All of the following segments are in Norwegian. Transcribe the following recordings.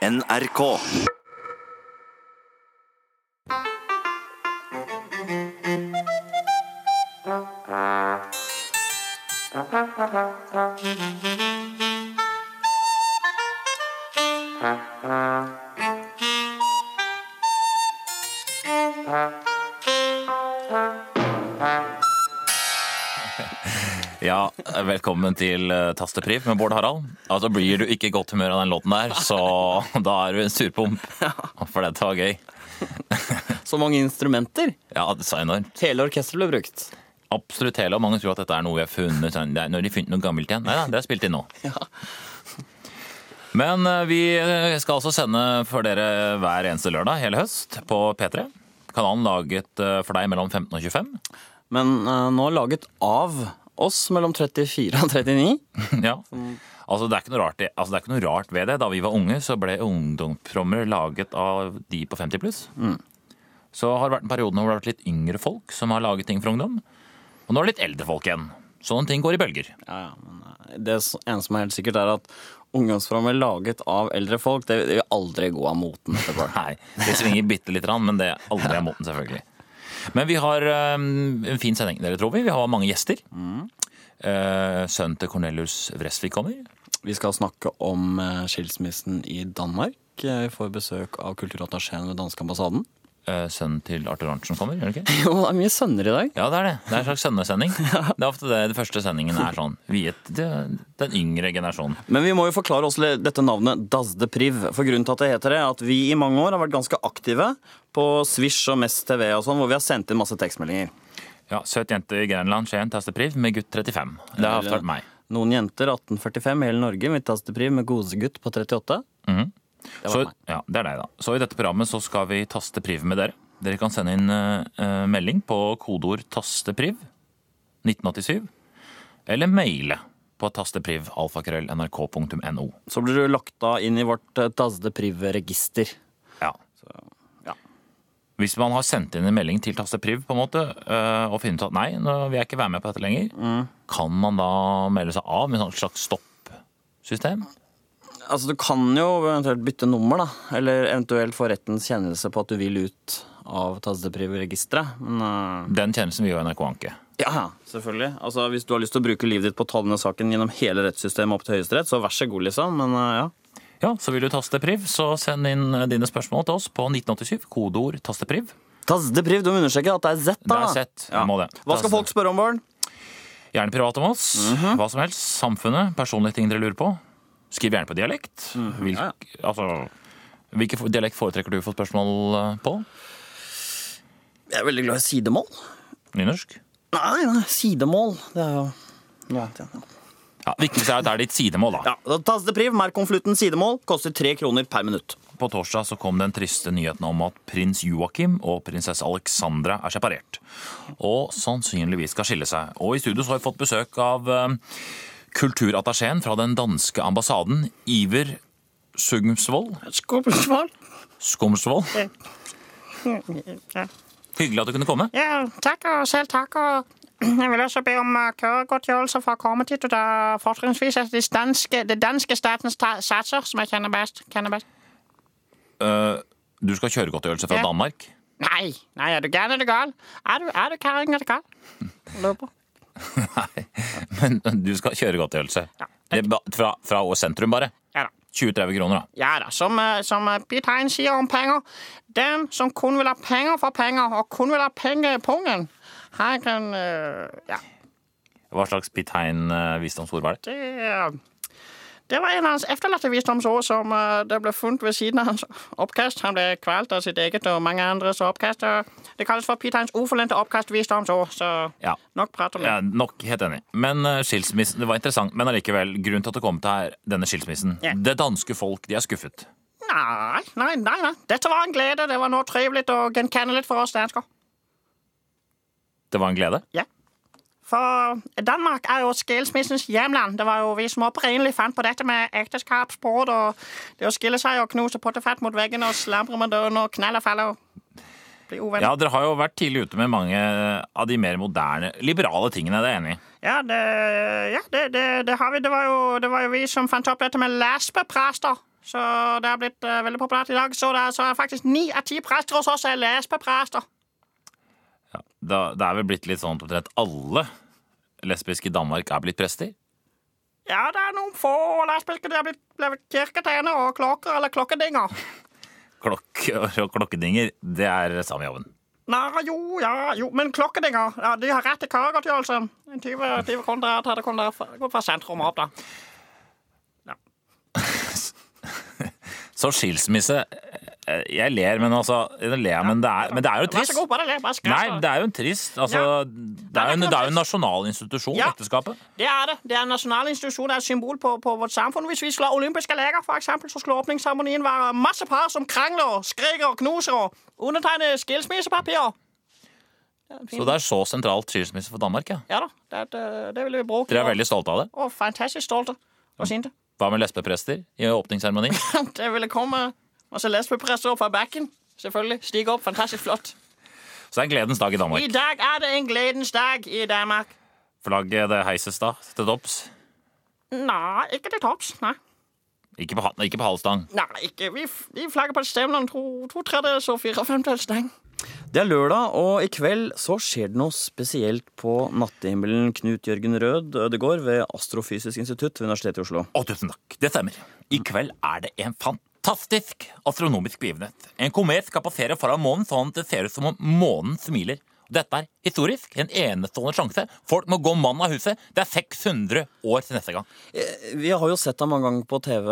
NRK. Velkommen til eh, Tastepriv med Bård Harald. Altså Blir du ikke i godt humør av den låten der, så da er du en surpomp. For dette var gøy. Så mange instrumenter. Ja, det sa enormt. Hele orkesteret ble brukt. Absolutt hele, og mange tror at dette er noe vi har funnet. sånn, Når de funnet noe gammelt igjen. Nei da, det er spilt inn nå. Men eh, vi skal altså sende for dere hver eneste lørdag hele høst på P3. Kanalen laget eh, for deg mellom 15 og 25. Men uh, nå laget av oss mellom 34 og 39. Ja. Altså, det, er rart, altså, det er ikke noe rart ved det. Da vi var unge, så ble ungdomsprogrammer laget av de på 50 pluss. Så har det vært en periode hvor det har vært litt yngre folk som har laget ting for ungdom. Og nå er det litt eldre folk igjen. Sånne ting går i bølger. Ja, ja, men eh, det ene som er helt sikkert, er at ungdomsprogrammer laget av eldre folk, det vil aldri gå av moten. Nei, det svinger bitte lite grann, men det er aldri av moten, selvfølgelig. Men vi har um, en fin sending, dere tror vi. Vi har mange gjester. Eh, Sønnen til Cornelius Vresvik kommer. Vi skal snakke om eh, skilsmissen i Danmark. Eh, Vi får besøk av kulturattachéen ved danske ambassaden. Eh, Sønnen til Arthur Arntzen kommer, gjør det ikke? Jo, det er mye sønner i dag. Ja, det er det. Det er en slags sønnesending. Det er ofte det. Den første sendingen er sånn viet den yngre generasjonen. Men vi må jo forklare oss dette navnet Das de Priv. For grunnen til at det heter det, er at vi i mange år har vært ganske aktive på Swish og Mest TV og sånn, hvor vi har sendt inn masse tekstmeldinger. Ja, Søt jente i Grenland, Skien, tastepriv med gutt 35. Det har vært meg. Noen jenter 1845 i hele Norge med tastepriv med gosegutt på 38. Mhm. Det var Så, ja, det er deg, da. Så i dette programmet så skal vi taste priv med dere. Dere kan sende inn uh, melding på kodeord 'tastepriv' 1987, eller maile på tastepriv alfakrøll.nrk.no. Så blir du lagt da inn i vårt eh, Tas de Priv-register. Ja. ja. Hvis man har sendt inn en melding til tastepriv på en måte, eh, og finner ut at nei, nå vil jeg ikke være med på dette lenger, kan man da melde seg av med et slags stoppsystem? Altså, du kan jo eventuelt bytte nummer, da. Eller eventuelt få rettens kjennelse på at du vil ut av Tas de Priv-registeret. Men eh, Den kjennelsen vil jo NRK anke. Ja, selvfølgelig. Altså, Hvis du har lyst til å bruke livet ditt på å ta denne saken gjennom hele rettssystemet opp til Høyesterett, så vær så god, liksom. Men uh, ja. Ja, så vil du taste priv, så send inn eh, dine spørsmål til oss på 1987, kodeord tastepriv. Tastepriv, du må understreke at det er Z, da. Det er Z, Ja. må det. Hva skal folk spørre om, Bård? Gjerne privat om oss, Mhm. hva som helst. Samfunnet, personlige ting dere lurer på. Skriv gjerne på dialekt. Hvilk, Mhm. ja, altså, hvilken dialekt foretrekker du å få spørsmål eh, på? Jeg er veldig glad i sidemål. Nynorsk? Nei, nei, sidemål. Det er jo ja, ja. Ja, Viktigste er at det er ditt sidemål, da. Ja, da Tas det priv, merk konvolutten sidemål, koster tre kroner per minutt. På torsdag så kom den triste nyheten om at prins Joakim og prinsesse Alexandra er separert. Og sannsynligvis skal skille seg. Og i studio så har vi fått besøk av eh, kulturattachéen fra den danske ambassaden, Iver Sugmsvold. Skumsvold. Skumsvold. Ja. Hyggelig at du kunne komme. ja, takk og selv takk. Og jeg vil også be om uh, køregodtgjørelse for å komme dit. Og da fortrinnsvis er det danske, det danske statens satser som jeg kjenner best. Kjenner best. Uh, du skal ha kjøregodtgjørelse fra Ja. Danmark. Nei, nei, er du gæren eller gal? Er du, er du kjerring eller gal? Løper. Nei, men du skal ha kjøregodtgjørelse. Ja, fra, Fra, fra sentrum, bare. Ja da. 20-30 kroner, da. Ja da, som, uh, som Hein sier om penger. Den som kun vil ha penger for penger, og kun vil ha penger i pungen, han kan uh, Ja, Hva slags Pithein-visdomsord var det? det det var en av hans efterlatte visdomsord som det ble funnet ved siden av hans oppkast. Han ble kvalt av sitt eget og mange andres oppkast. Det kalles for Piet uforlente oppkastvisdomsord, så Ja. nok prat om det. Ja, nok helt enig. Men uh, skilsmissen, det var interessant. Men allikevel, grunnen til at det kom til her, denne skilsmissen Ja. Det danske folk, de er skuffet. Nei, nei, nei, nei. Dette var en glede. Det var noe trivelig og gjenkjennelig for oss dansker. Det var en glede. Ja. For Danmark er jo skilsmissens hjemland. Det var jo vi som opprinnelig fant på dette med ekteskapsbrudd og det å skille seg og knuse pottefett mot veggen og slamre med døren og knall og falle. bli uvenner. Ja, dere har jo vært tidlig ute med mange av de mer moderne, liberale tingene. Det er jeg enig i. Ja, det, ja det, det, det har vi. Det var, jo, det var jo vi som fant opp dette med lesbeprester. Så det har blitt uh, veldig populært i dag. Så det så er faktisk ni av ti prester hos oss er lesbeprester. Ja, det er vel blitt litt sånn at alle lesbiske i Danmark er blitt prester? Ja, det er noen få lesbiske. De har blitt, kirketjenere og klokker eller klokkedinger. Klokker og klokkedinger, det er samme jobben. Nei, jo, ja, jo, men klokkedinger, ja, de har rett til kakegodtgjørelse. 20, 20 kroner der, 30 kroner gå fra sentrum og opp, da. Så skilsmisse eh, Jeg ler, men altså jeg ler, men, det er, men det er jo trist. god, bare le. Nei, det er jo en trist altså, det, er jo en, det er jo en nasjonal institusjon, Ja. ekteskapet. Det er det. Det er en nasjonal institusjon, det er et symbol på, på vårt samfunn. Hvis vi skulle ha olympiske leker, eksempel, så skulle åpningsseremonien være masse par som krangler, skriker og knuser og undertegner skilsmissepapirer. Så det er så sentralt skilsmisse for Danmark, ja. Ja da, det, det, det ville vi bruke. Dere er veldig stolte av det. Og fantastisk stolte og sinte. Hva med lesbeprester i åpningsseremonien? Det ville komme masse lesbepresser fra bekken. Selvfølgelig. Stige opp. Fantastisk flott. Så det er en gledens dag i Danmark. I dag er det en gledens dag i Danmark. Flagget det heises da til topps. Nei, ikke til topps. Nei. Ikke på, ikke på halvstang. Nei, ikke. Vi, vi flagger på stevnene to, to tredjedels og fire femtedels stang. Det er lørdag, og i kveld så skjer det noe spesielt på nattehimmelen Knut Jørgen Rød Ødegård ved Astrofysisk institutt ved Universitetet i Oslo. Å, tusen takk. Det stemmer. I kveld er det en fantastisk astronomisk begivenhet. En komet skal passere foran månen sånn at det ser ut som om månen smiler. Dette er historisk. En enestående sjanse. Folk må gå mann av huset. Det er 600 år til neste gang. Eh, Vi har jo sett deg mange ganger på TV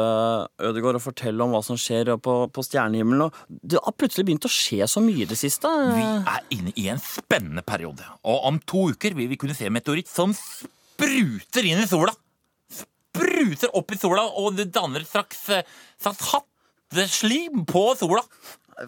Ødegård, og fortelle om hva som skjer på, på stjernehimmelen. Det har plutselig begynt å skje så mye i det siste. Vi er inne i en spennende periode. Og om to uker vil vi kunne se meteoritt som spruter inn i sola. Spruter opp i sola, og det danner et slags, eh, slags hatteslim på sola.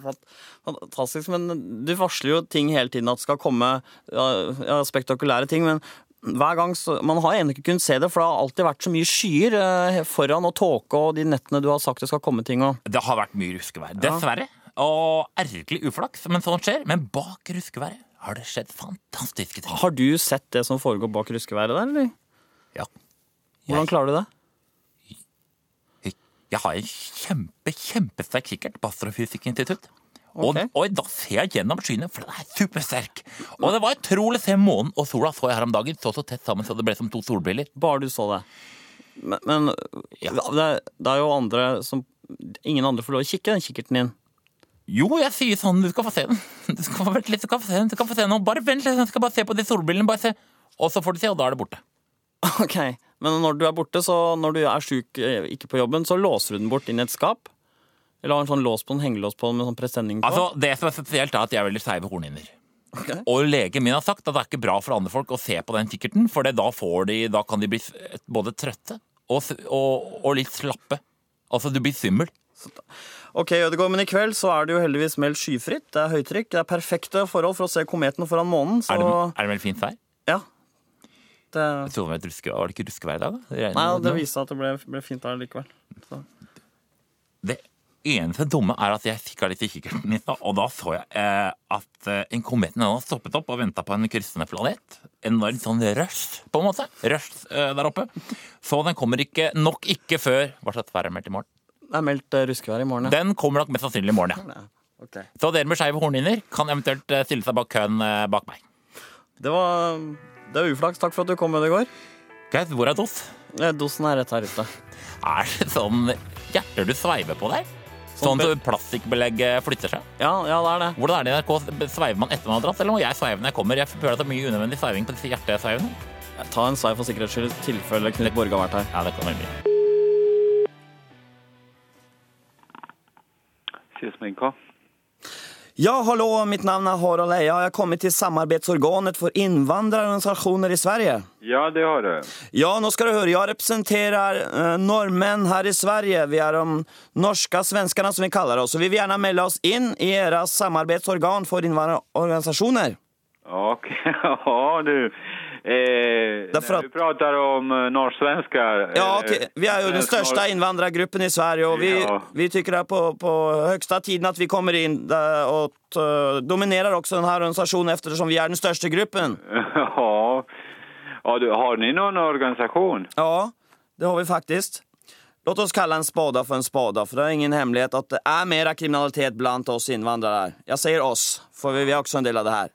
Fantastisk, men du varsler jo ting hele tiden at skal komme ja, ja, spektakulære ting. Men hver gang så, man har ennå ikke kunnet se det, for det har alltid vært så mye skyer eh, foran og tåke og de nettene du har sagt det skal komme ting. Og. Det har vært mye ruskevær. Dessverre. Og ergerlig uflaks, men sånt skjer. Men bak ruskeværet har det skjedd fantastiske ting. Har du sett det som foregår bak ruskeværet der, eller? Ja. Hvordan klarer du det? Jeg har en kjempe, kjempesterk kikkert på Astrofysikkinstitutt. Og, og da ser jeg gjennom skyene, for den er supersterk. Og det var utrolig å se månen og sola så jeg her om dagen. Så så tett sammen så det ble som to solbriller. Bare du så det. Men, men Ja. det, det er jo andre som Ingen andre får lov å kikke den kikkerten din. Jo, jeg sier sånn, du skal få se den. Du skal få litt, du skal få se den. Du skal få se den. Bare vent litt, du skal bare se på de solbrillene. Bare se. Og så får du se, og da er det borte. Ok, Men når du er borte, så når du er sjuk, eh, ikke på jobben, så låser du den bort inn i et skap? Eller har en sånn lås på den, hengelås på den med sånn presenning på? Altså, Det som er spesielt, er at jeg er veldig skeive hornhinner. Okay. Og legen min har sagt at det er ikke bra for andre folk å se på den kikkerten, for det da, får de, da kan de bli både trøtte og, og, og litt slappe. Altså, du blir svimmel. Ok, Ødegaard, men i kveld så er det jo heldigvis meldt skyfritt. Det er høytrykk. Det er perfekte forhold for å se kometen foran månen. Så Er det, er det vel fint vær? ja. Det, Jeg trodde det var, ruske, var det ikke ruskevær i dag? nei, ja, det viste seg at det ble, ble fint der likevel. Så. Det eneste dumme er at jeg kikka litt i kikkerten min, og da så jeg eh, at eh, en komet hadde stoppet opp og venta på en kryssende planet. En enorm sånn rush, på en måte. Rush eh, der oppe. Så den kommer ikke, nok ikke før Hva slags vær er meldt i morgen? Det er meldt eh, ruskevær i morgen, ja. Den kommer nok mest sannsynlig i morgen, ja. Okay. Så dere med skeive hornhinner kan eventuelt eh, stille seg bak køen eh, bak meg. Det var det er uflaks. Takk for at du kom, Ødegaard. Greit, hvor er dos? Eh, Dosen er rett her ute. Er det sånn hjerter du sveiver på der? Sånn at plastikkbelegget flytter seg? Ja, ja, det er det. Hvordan er det i NRK? Sveiver man etter man har dratt, eller må jeg sveive når jeg kommer? Jeg føler at det er mye unødvendig sveiving på disse hjertesveivene. Ta en sveiv for sikkerhets skyld, i tilfelle Knut Borge har vært her. Ja, det kan være mye. Sydsminka. Ja, hallo, mitt navn er Harald Eia. Jeg har kommet til samarbeidsorganet for innvandrerorganisasjoner i Sverige. Ja, det har du. Ja, nå skal du høre. Jeg representerer eh, nordmenn her i Sverige. Vi er de norske svenskene, som vi kaller oss. Og vi vil gjerne melde oss inn i deres samarbeidsorgan for innvandrerorganisasjoner. Ok, ja du. Eh, Därför att- du pratar om eh, norrsvenskar. Ja, okay. Vi är ju den største största invandrargruppen i Sverige och vi, Ja. vi tycker det är på, på högsta tiden att vi kommer in Og och eh, dominerar också den här organisationen eftersom vi är den största gruppen. ja. ja du, har ni någon organisation? Ja, det har vi faktiskt. Låt oss kalla en spada for en spada, for det er ingen hemmelighet at det er mer kriminalitet blant oss innvandrere. Jeg sier oss, for vi er også en del av det här.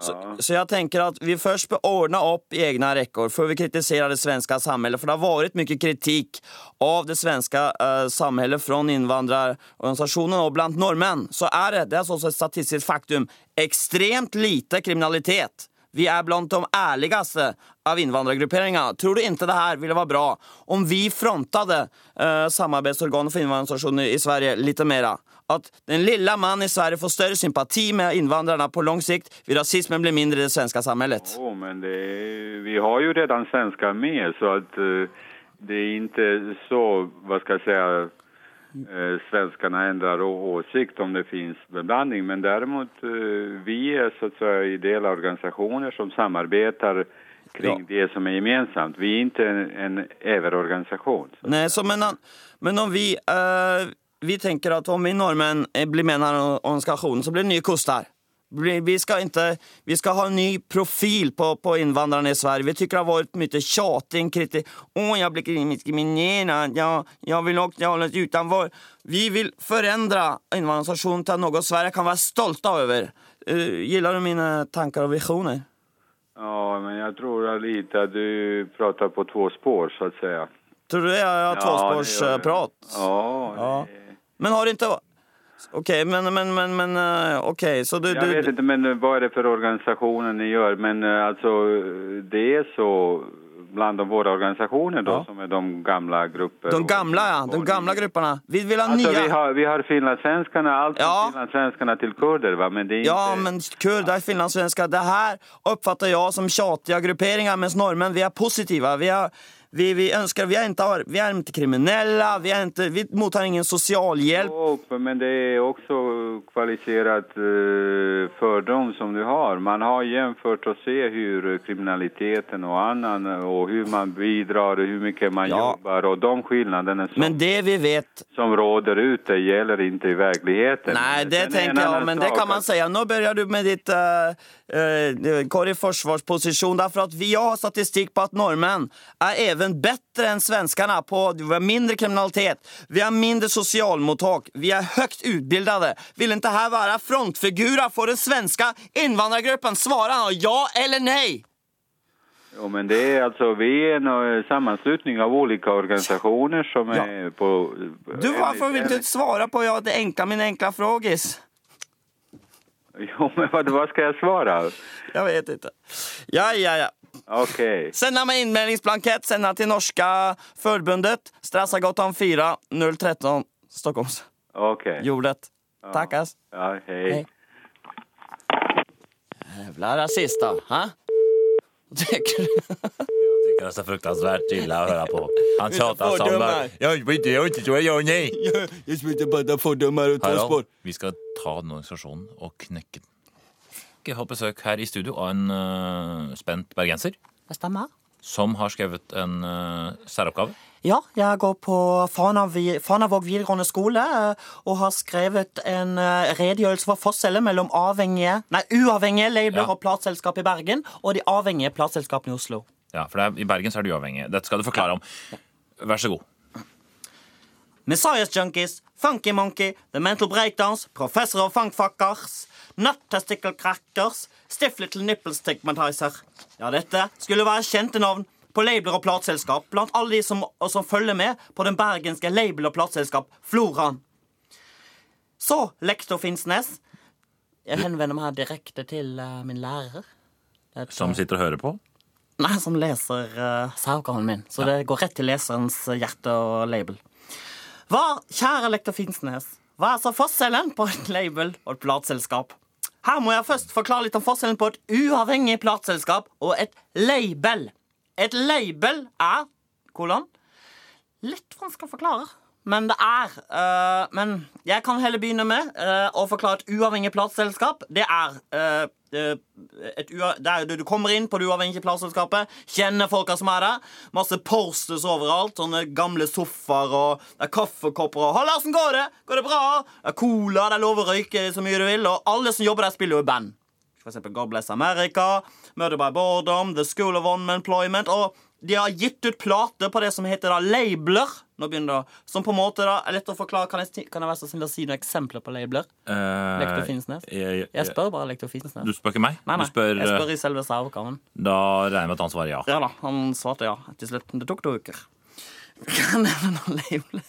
Så, så jag tänker att vi först bör ordna upp i egna räckor för vi kritiserar det svenska samhället. För det har varit mycket kritik av det svenska eh, samhället från invandrarorganisationen och bland norrmän så är det, det är alltså ett statistiskt faktum, extremt lite kriminalitet. Vi er blant de ærligste av invandrargrupperingarna. Tror du ikke det her ville være bra om vi frontet eh, samarbeidsorganet for innvandrerorganisasjoner i Sverige litt mer? mera? Att den lilla mann i Sverige får större sympati med innvandrerne på lang sikt, vid rasismen blir mindre i det svenske samhället. Jo, men det, vi har jo redan svenskar med så att eh, det är inte så, vad ska jag säga, eh, svenskarna ändrar åsikt om det finns beblandning. Men däremot, eh, vi är så att säga ideella organisationer som samarbetar kring det som är gemensamt. Vi är inte en, en överorganisation. Nej, så men, men om vi, eh, vi tenker at om vi norrmän eh, blir med i denne organisasjonen, så blir det nye koster. Vi skal, ska, inte, vi skal ha en ny profil på, på innvandrerne i Sverige. Vi syns det har vært mye tjating, kritik. Åh, jeg blir diskriminert. Jeg, jeg vil nok hålla mig utenfor. Vi vil forandre innvandrerorganisasjonen til noe Sverige kan være stolt over. Gillar du mine tanker og visjoner? Ja, men jeg tror litt at du prater på to spår så å si. Tror du jag har Ja, det tvåspårsprat? Ja, Ja. det- Men har inte... OK, men, men, men, men eh, så du... Jag du vet inte men hva er är det för organisationer ni gör, men altså alltså eh, det är så bland de våra organisationer då Ja. som är de gamla grupper. de gamle, gamla, ja. De gamle gamla grupperna. Vi vill ha Alltså nya... vi har, vi har finlandssvenskarna, allt från Ja. finlandssvenskarna till kurder va, men det är Ja, inte... men kurder, finlandssvenskar, det här uppfattar jag som tjatiga grupperingar, medan norrmän, vi är positiva. Vi, är, vi, vi ønsker vi er, ikke, vi er ikke kriminelle, vi, er ikke, vi mottar ingen sosialhjelp. Jo, men det er også kvalifisert fordom fördom som du har. Man har jämfört å se hvordan kriminaliteten og annen, og hvordan man bidrar og hvor mye man Ja. jobber, og de forskjellene som, Men det vi vet som råder ute gjelder ikke i virkeligheten. Nei, det tenker jeg, men det kan man si. Nå begynner börjar du med ditt uh, uh, korg försvarsposition därför att vi har statistikk på at nordmenn er är även bättre än svenskarna på vi har mindre kriminalitet, vi har mindre socialmottag, vi är högt utbildade. Vill inte här vara frontfigurer för den svenska invandrargruppen? Svara ja eller nej? Jo, men det är alltså, vi är en eh, sammanslutning av olika organisationer som Ja. är på... Du, varför vill du inte svara på ja, det enkla, min enkla frågis? Jo, men vad, vad ska jag svara? Jag vet inte. Ja, ja, ja. Okej. Sända med inmeldningsblankett, sända till norska förbundet, Strassagatan 4, 013, Stockholms. Okej. Jordet. Tackas. Ja, hej. Hej. Jävla rasister, ha? Tycker du? Jag tycker det är så fruktansvärt illa att höra på. Han tjatar som bara... Jag vet inte, jag vet inte, jag gör nej. Jag smittar bara fördomar och Harald, vi skal ta den organisasjonen og knekke den. Vi har besøk her i studio av en uh, spent bergenser Det stemmer. som har skrevet en uh, særoppgave. Ja, jeg går på Fana- Fanavåg videregående skole eh, og har skrevet en redegjørelse for forskjellen mellom avhengige, nei, uavhengige labeler Ja. og plateselskap i Bergen og de avhengige plateselskapene i Oslo. Ja, for det er, I Bergen så er du uavhengig. Dette skal du forklare om. Vær så god. Messiahs Junkies, Funky Monkey, The Mental Breakdowns, Professor of Funkfuckers, Nut Testicle Crackers, Stiff Little Nipple Stigmatizer. Ja, dette skulle være kjente navn på labler og plateselskap blant alle de som, som følger med på den bergenske label- og plateselskap Floraen. Så, lektor Finnsnes. Jeg henvender meg direkte til uh, min lærer. Er et- Som sitter og hører på. Nei, som leser uh, særoppgaven min. Så det går rett til leserens eh, hjerte og label. Hva, kjære lektor Finnsnes, hva er så forskjellen på et label og et plateselskap? Her må jeg først forklare litt om forskjellen på et uavhengig plateselskap og et label. Et label er kolon. Litt vanskelig å forklare, men det er eh, Men jeg kan heller begynne med eh, å forklare et uavhengig plateselskap. Det er eh, Du, kommer inn på det uavhengige plateselskapet, kjenner folka som er der. Masse posters overalt. Sånne gamle sofaer og det er kaffekopper og 'Hallarsen, går det? Går det bra?' Det er cola, det er lov å røyke så mye du vil, og alle som jobber der, spiller jo i band. For eksempel God Bless America, Murder by Boredom, The School of Unemployment. Og de har gitt ut plater på det som heter da labeler. Nå begynner det, Som på en måte da er lett å forklare. Kan jeg, kan jeg være så snill å si noen eksempler på labeler? Lektor Finnsnes? jeg, jeg, Jeg spør bare lektor Finnsnes. Du spør ikke meg? Nei, nei, spør, jeg spør eh, i selve særoppgaven. Da regner jeg med at han svarer ja. Ja da, han svarte ja til slutt. Det tok to uker. Kan jeg nevne noen labler?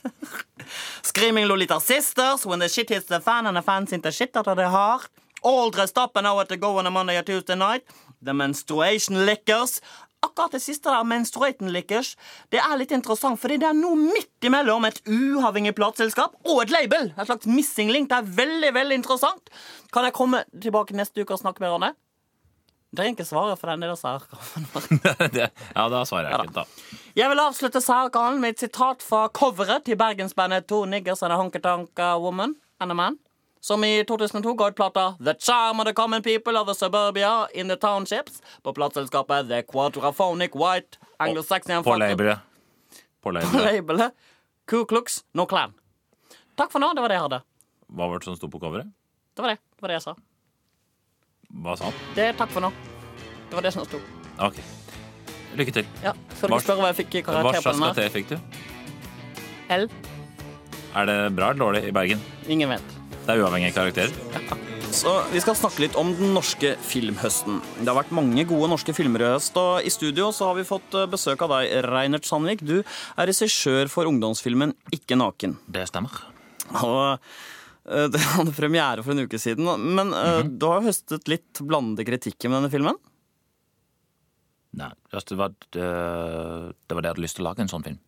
Screaming Lolita Sisters, When the shit hits the fan and the fans into shit At they hard. All dressed up and Now At The go on a Monday or Tuesday night. The Menstruation Lickers. Akkurat det siste der, menstruaten Lickers, det er litt interessant, fordi det er noe midt imellom et uavhengig plateselskap og et label. Et slags missing link. Det er veldig, veldig interessant. Kan jeg komme tilbake neste uke og snakke med Ronny? Det er ikke svaret for den det særkraven. Det- ja, da svarer jeg ikke. da. Jeg vil avslutte særkalen med et sitat fra coveret til bergensbandet To Niggers and a Honky Tonk Woman and a Man, som i 2002 ga ut plata The Charm of the Common People of the Suburbia in the Townships på plateselskapet The Quadraphonic White Anglo-Saxon På labelet. På labelet. Ku Klux No Clan. Takk for nå. Det var det jeg hadde. Hva var det som sto på coveret? Det var det. Det var det jeg sa. Hva sa han? Det er takk for nå. Det var det som sto. Ok. Lykke til. Ja. Skal du spørre hva jeg fikk i karakter på slags den her? karakter fikk du? L? Er det bra eller dårlig i Bergen? Ingen vet. Det er uavhengige karakterer. Så Vi skal snakke litt om den norske filmhøsten. Det har vært mange gode norske filmer i høst. Og i studio så har vi fått eh, besøk av deg, Reinert Sandvik. Du er regissør for ungdomsfilmen Ikke naken. Det stemmer. Og eh, det hadde premiere for en uke siden. Men mm -hmm. du har høstet litt blandede kritikker med denne filmen. Nei, det var det, det var det jeg hadde lyst til å lage en sånn film.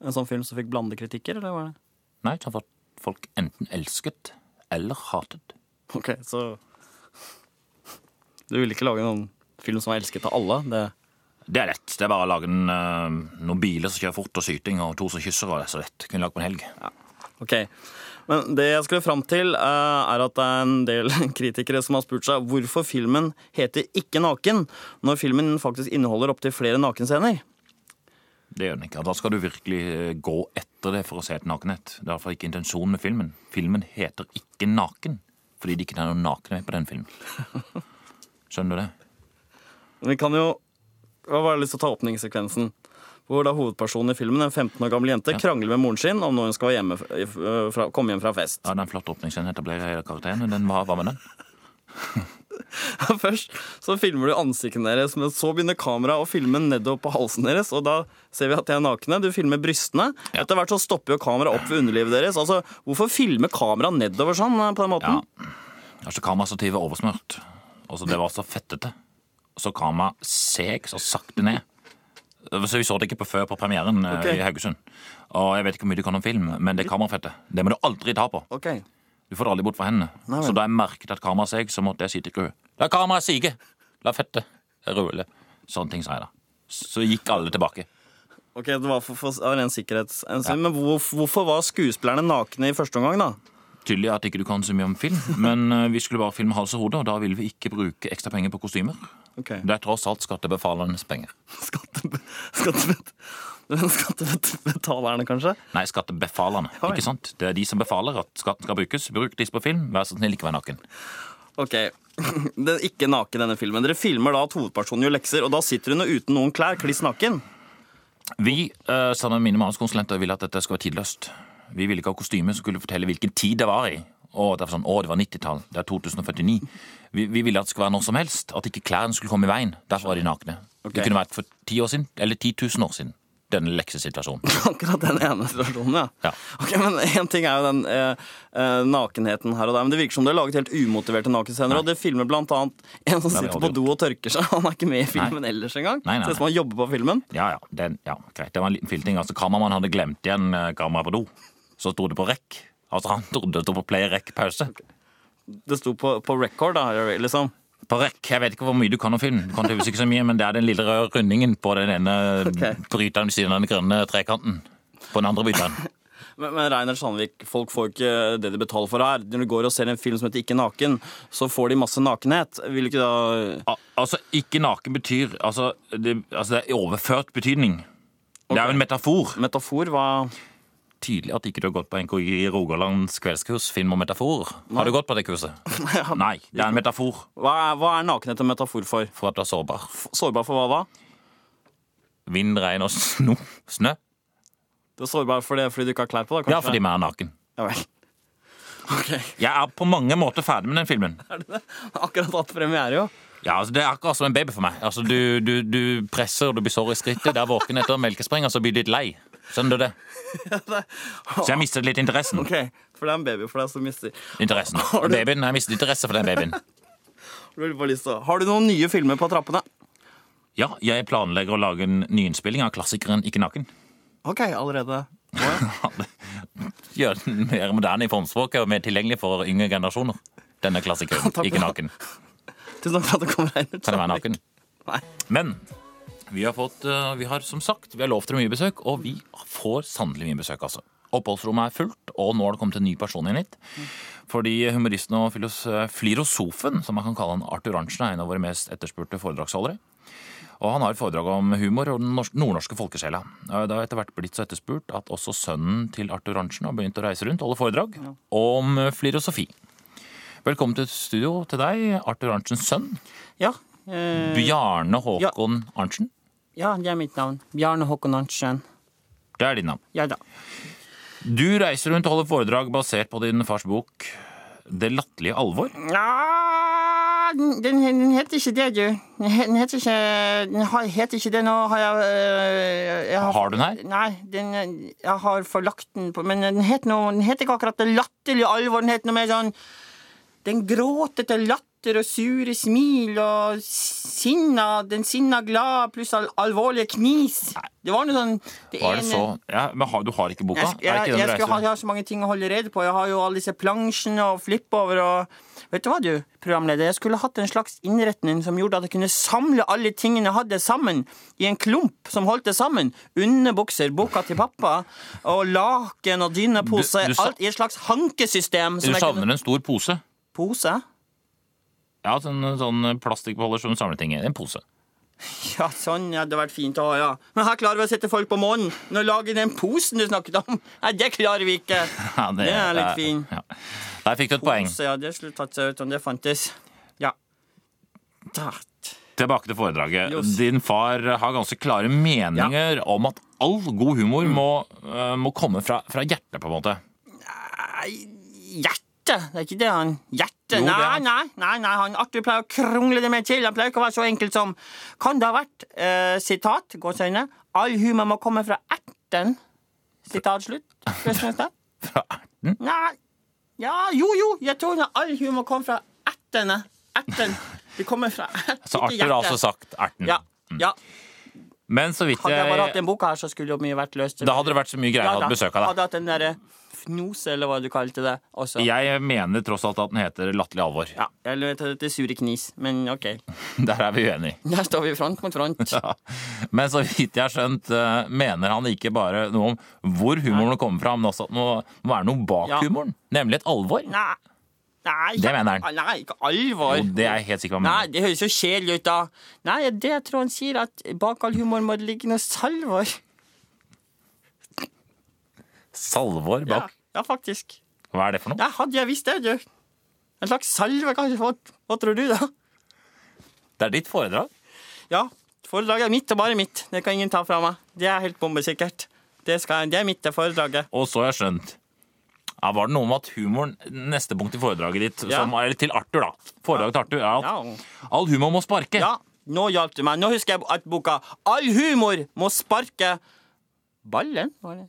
En sånn film som fikk blandede kritikker, eller var det? Nei, som folk enten elsket eller hatet. Ok, så Du ville ikke lage noen film som var elsket av alle? Det Det er lett. Det er bare å lage en, eh, noen biler som kjører fort, og syting, og to som kysser, og det er så lett. Kunne lagd på en helg. Ok, men det jeg skulle fram til, uh, er at det er en del kritikere som har spurt seg hvorfor filmen heter Ikke naken, når filmen faktisk inneholder opptil flere nakenscener. Det gjør den ikke. Da skal du virkelig eh, gå etter det for å se et nakenhet. Det er iallfall ikke intensjonen med filmen. Filmen heter ikke Naken fordi det ikke er noen nakne med på den filmen. Skjønner du det? Vi kan jo Jeg har bare lyst til å ta åpningssekvensen. Hvor da hovedpersonen i filmen, en 15 år gammel jente, krangler med moren sin om når hun skal hjemme, fra, komme hjem fra fest. Ja, Den flotte åpningsscenen etablerer hele karakteren. Den var, hva med den? Først så filmer du ansiktene deres, men så begynner kameraet å filme nedover på halsen deres, og da ser vi at de er nakne. Du filmer brystene. Etter hvert så stopper jo kameraet opp ved underlivet deres. Altså, Hvorfor filme kameraet nedover sånn eh, på den måten? Ja. Altså, kamerastativet er oversmørt. Og så det var så fettete. Så kameraet seg så sakte ned. Så Vi så det ikke på før på premieren okay. I Haugesund. Og jeg vet ikke hvor mye du kan om film, men det kamerafettet det må du aldri ta på. Ok. Du får aldri bort fra hendene. Nei så da jeg merket at kameraet seg, så måtte jeg si til crew La kameraet sige! La fettet rulle. Sånne ting sa jeg da. Så gikk alle tilbake. Ok, Det var for, for av ren sikkerhetshensyn. Men hvor, hvorfor var skuespillerne nakne i første omgang, da? Tydelig at ikke du kan så mye om film, men eh, vi skulle bare filme hals og hode, og da ville vi ikke bruke ekstra penger på kostymer. Okay. Det er tross alt skattebetalernes penger. Skattebe... skattebet, skattebetalerne, kanskje? Nei, skattebefalerne. Oi. Ikke sant? Det er de som befaler at skatten skal brukes. Bruk disse på film. Vær så snill, ikke vær naken. Ok, Den ikke naken, denne filmen. Dere filmer da at hovedpersonen gjør lekser, og da sitter hun uten noen klær, kliss naken. Vi, uh, sammen med mine manuskonsulenter, ville at dette skulle være tidløst. Vi ville ikke ha kostyme som skulle fortelle hvilken tid det var i. Å, det sånn, å, det var 90-tall. Det er 2049. Vi, vi ville at det skulle være når som helst. At ikke klærne skulle komme i veien. Derfor var de nakne. Okay. Det kunne vært for ti år siden, eller 10 000 år siden. Denne leksesituasjonen. Akkurat den ene situasjonen, ja. Ja. Ok, men Én ting er jo den eh, eh, nakenheten her og der, men det virker som det er laget helt umotiverte nakenscener. Og det filmer blant annet en som har sitter på do og tørker seg. Han er ikke med i filmen ellers engang. Nei, nei, Ser ut som han jobber på filmen. Ja, ja, den, ja, greit. Det var en liten filting. Altså, Kameramannen hadde glemt igjen kameraet på do. Så sto det på rekk. Altså, Han trodde det sto på play, rekk, pause. Det sto på, på record, da, liksom. På rekk. Jeg vet ikke hvor mye du kan om film, Du kan tydeligvis ikke så mye, men det er den lille røde rundingen på den ene okay. bryteren ved siden av den grønne trekanten. På den andre bryteren. Men, men Reiner Sandvik, folk får ikke det de betaler for her. Når du går og ser en film som heter Ikke naken, så får de masse nakenhet. Vil du ikke da Al altså, ikke naken betyr altså det, altså, det er overført betydning. Det er jo en metafor. Metafor, hva Tydelig at ikke du har gått på NKI Rogalands kveldskurs film og metafor. Har du gått på det kurset? Nei, det er en metafor Hva er, hva er nakenhet en metafor for? for at du er sårbar. Sårbar for hva da? Vind, regn og sno, snø. Du er sårbar for det fordi du ikke har klær på? da, kanskje? Ja, fordi vi er naken. Ja vel. Ok. Jeg er på mange måter ferdig med den filmen. Akkurat hatt premiere, jo. Ja, altså Det er akkurat som en baby for meg. Altså Du, du, du presser og du blir sår i skrittet. Det er våken etter melkespreng, og så blir du litt lei. Skjønner du det? Så jeg mistet litt interessen. Ok, For det er en baby for deg som mister. Interessen. Babyen, Jeg mistet interesse for den babyen. Har Har du noen nye filmer på trappene? Ja, jeg planlegger å lage en nyinnspilling av klassikeren Ikke naken. Ok, allerede. Gjøre den mer moderne i formspråket og mer tilgjengelig for yngre generasjoner. Denne klassikeren Ikke naken. Tusen takk for at du kom, Reiner. Kan jeg være naken? Nei. Men vi har fått eh, Vi har som sagt, vi har lovt dere mye besøk, og vi får sannelig mye besøk, altså. Oppholdsrommet er fullt, og nå har det kommet en ny person inn hit. Fordi humoristen og filos filosofen, som man kan kalle han Arthur Arntzen, er en av våre mest etterspurte foredragsholdere. Og han har et foredrag om humor og den nordnorske folkesjela. Det har etter hvert blitt så etterspurt at også sønnen til Arthur Arntzen har begynt å reise rundt og holde foredrag om filosofi. Velkommen til studio til deg, Arthur Arntzens sønn. Ja. Eh, Bjarne Håkon Arntzen. ja, det er mitt navn. Bjarne Håkon Arntzen. Det er ditt navn. Ja da. Du reiser rundt og holder foredrag basert på din fars bok Det latterlige alvor. Ja, den, den heter ikke det, du. Den heter ikke, den heter ikke det. Nå har jeg, øh, jeg Har du den her? Nei, den, jeg har forlagt den på Men den heter, noe, den heter ikke akkurat Det latterlige alvor. Den heter noe mer sånn Den gråtete latter og sure smil og sinna Den sinna glad pluss al alvorlige knis. Det var noe sånn det Var det ene- så? Ja, men har, du har ikke boka? jeg, jeg, ikke den jeg, skulle ha, jeg har så mange ting å holde rede på. Jeg har jo alle disse plansjene og flippover og Vet du hva, du, programleder? Jeg skulle hatt en slags innretning som gjorde at jeg kunne samle alle tingene jeg hadde sammen i en klump som holdt det sammen. Underbukser, boka til pappa og laken og dynepose. Du- du Alt i et slags hankesystem. Du savner kunne... en stor pose? Pose? Ja, sånn, sånn plastikkbeholder som samler ting i. En pose. Ja, sånn hadde det vært fint å ha, ja. Men her klarer vi å sette folk på månen. Nå lager den posen du snakket om. Nei, det klarer vi ikke. Ja, Det er litt fin. Ja. Der fikk du et poeng. Pose, ja, det skulle tatt seg ut om det fantes. Ja. Tatt. Tilbake til foredraget. Jos. Din far har ganske klare meninger om at all god humor må, øh, må komme fra, fra hjertet, på en måte. Nei, Hjerte? Det er ikke det han Hjerte? Jo, det er Nei, nei, nei, nei, han Arthur pleier å krongle det med til. Han pleier ikke å være så enkelt som Kan det ha vært eh, sitat, gåseøyne, all humor må komme fra erten? Sitat slutt. Fra erten? Nei Ja, jo, jo, jeg tror at all humor kommer fra ertene. Erten. Det kommer fra erten. Så Arthur har altså sagt erten. Ja, ja. Men så vidt jeg Hadde jeg bare hatt jeg den boka her, så skulle jo mye vært løst. Da hadde det vært så mye greier å ha da. besøk av deg. Hadde hatt den derre fnose, eller hva du kalte det. Også. Jeg mener tross alt at den heter Latterlig alvor. Ja, eller at det til sure knis, men ok. Der er vi uenige. Der står vi front mot front. Ja. Men så vidt jeg har skjønt, eh, mener han ikke bare noe om hvor humoren kommer fra, men også at det må må være noe bak Ja. humoren. Nemlig et alvor. Nei, nei, Det mener han. Nei, ikke alvor. Jo, det er jeg helt sikker på. Nei, det høres jo kjedelig ut, da. Nei, det jeg tror han sier, at bak all humor må det ligge noe salvor. Salvor bak. ja, faktisk. Hva er det for noe? Ja, hadde jeg visst det, du. En slags salve, kanskje. Hva, hva tror du, da? Det er ditt foredrag. Ja, foredraget er mitt og bare mitt. Det kan ingen ta fra meg. Det er helt bombesikkert. Det, skal, det er mitt, det foredraget. Og så har jeg skjønt ja, Var det noe med at humoren Neste punkt i foredraget ditt, Ja. som, eller til Arthur, da. Foredraget til Arthur, er at Ja. all humor må sparke. Ja, nå hjalp du meg. Nå husker jeg at boka 'All humor må sparke ballen'. Var det?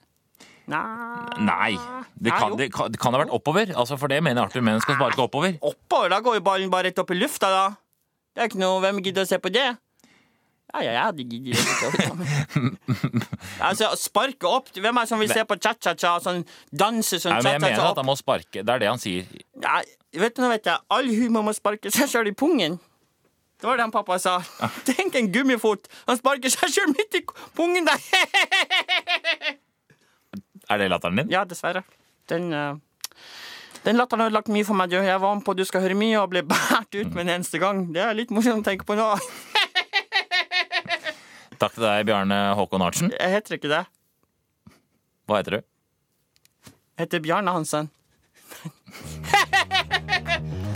Nei Nei. Det kan, det, kan, det kan ha vært oppover. Altså, for det mener Arthur menn skal sparke oppover. Oppover, da går jo ballen bare rett opp i lufta, da. Det er ikke noe Hvem gidder å se på det? Ja, ja, jeg hadde giddet det. altså, sparke opp Hvem er det som vil se på cha-cha-cha? Sånn danse sånn Nei, men jeg mener at han må sparke. Det er det han sier. Nei, vet du, nå vet jeg. All humor må sparke seg sjøl i pungen. Det var det han pappa sa. Tenk en gummifot. Han sparker seg sjøl midt i pungen der. Er det latteren din? Ja, dessverre. Den, eh, den latteren har ødelagt mye for meg. Jeg var med på Du skal høre mye og ble båret ut med en eneste gang. Det er litt morsomt å tenke på nå. Takk til deg, Bjarne Håkon Arntzen. Jeg heter ikke det. Hva heter du? Jeg heter Bjarne Hansen.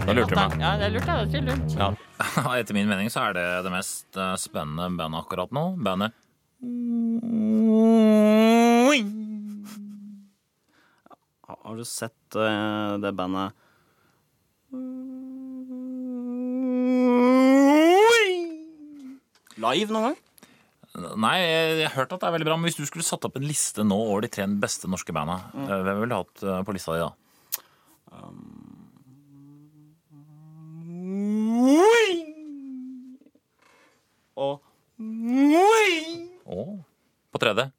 Da lurte du meg. Ja, det lurte jeg Det er lurt. Ja. Etter min mening så er det det mest eh, spennende bandet akkurat nå. Bandet Har du sett uh, det bandet Live noen gang? Nei, jeg, jeg har hørt at det er veldig bra, men hvis du skulle satt opp en liste nå over de tre beste norske banda, mm. hvem ville du hatt eh, på lista di da? Og Å, på tredje?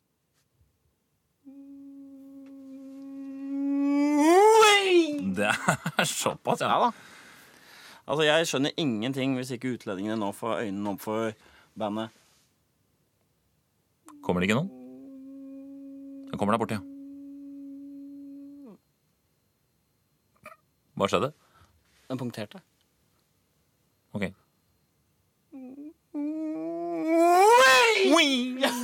Det er såpass, ja. Ja da. Altså, jeg skjønner ingenting hvis ikke utlendingene nå får øynene opp for bandet. Kommer det ikke noen? Den kommer der borte, ja. Hva skjedde? Den punkterte. Ok.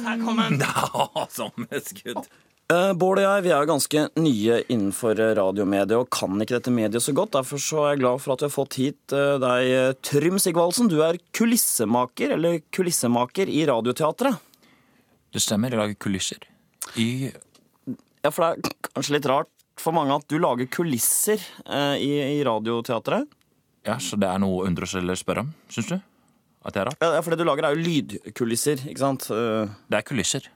Her kom den! Ja, som et skudd. Uh, Bård og jeg vi er jo ganske nye innenfor eh, radiomediet og kan ikke dette mediet så godt. Derfor så er jeg glad for at vi har fått hit eh, deg, eh, Trym Sigvaldsen. Du er kulissemaker, eller kulissemaker, i Radioteatret. Det stemmer, jeg lager kulisser. I Ja, for det er kanskje litt rart for mange at du lager kulisser eh, i, i Radioteatret. Ja, så det er noe å undres eller spørre om, syns du? At det er rart? Ja, for det du lager er jo lydkulisser, ikke sant? Eh, Det er kulisser.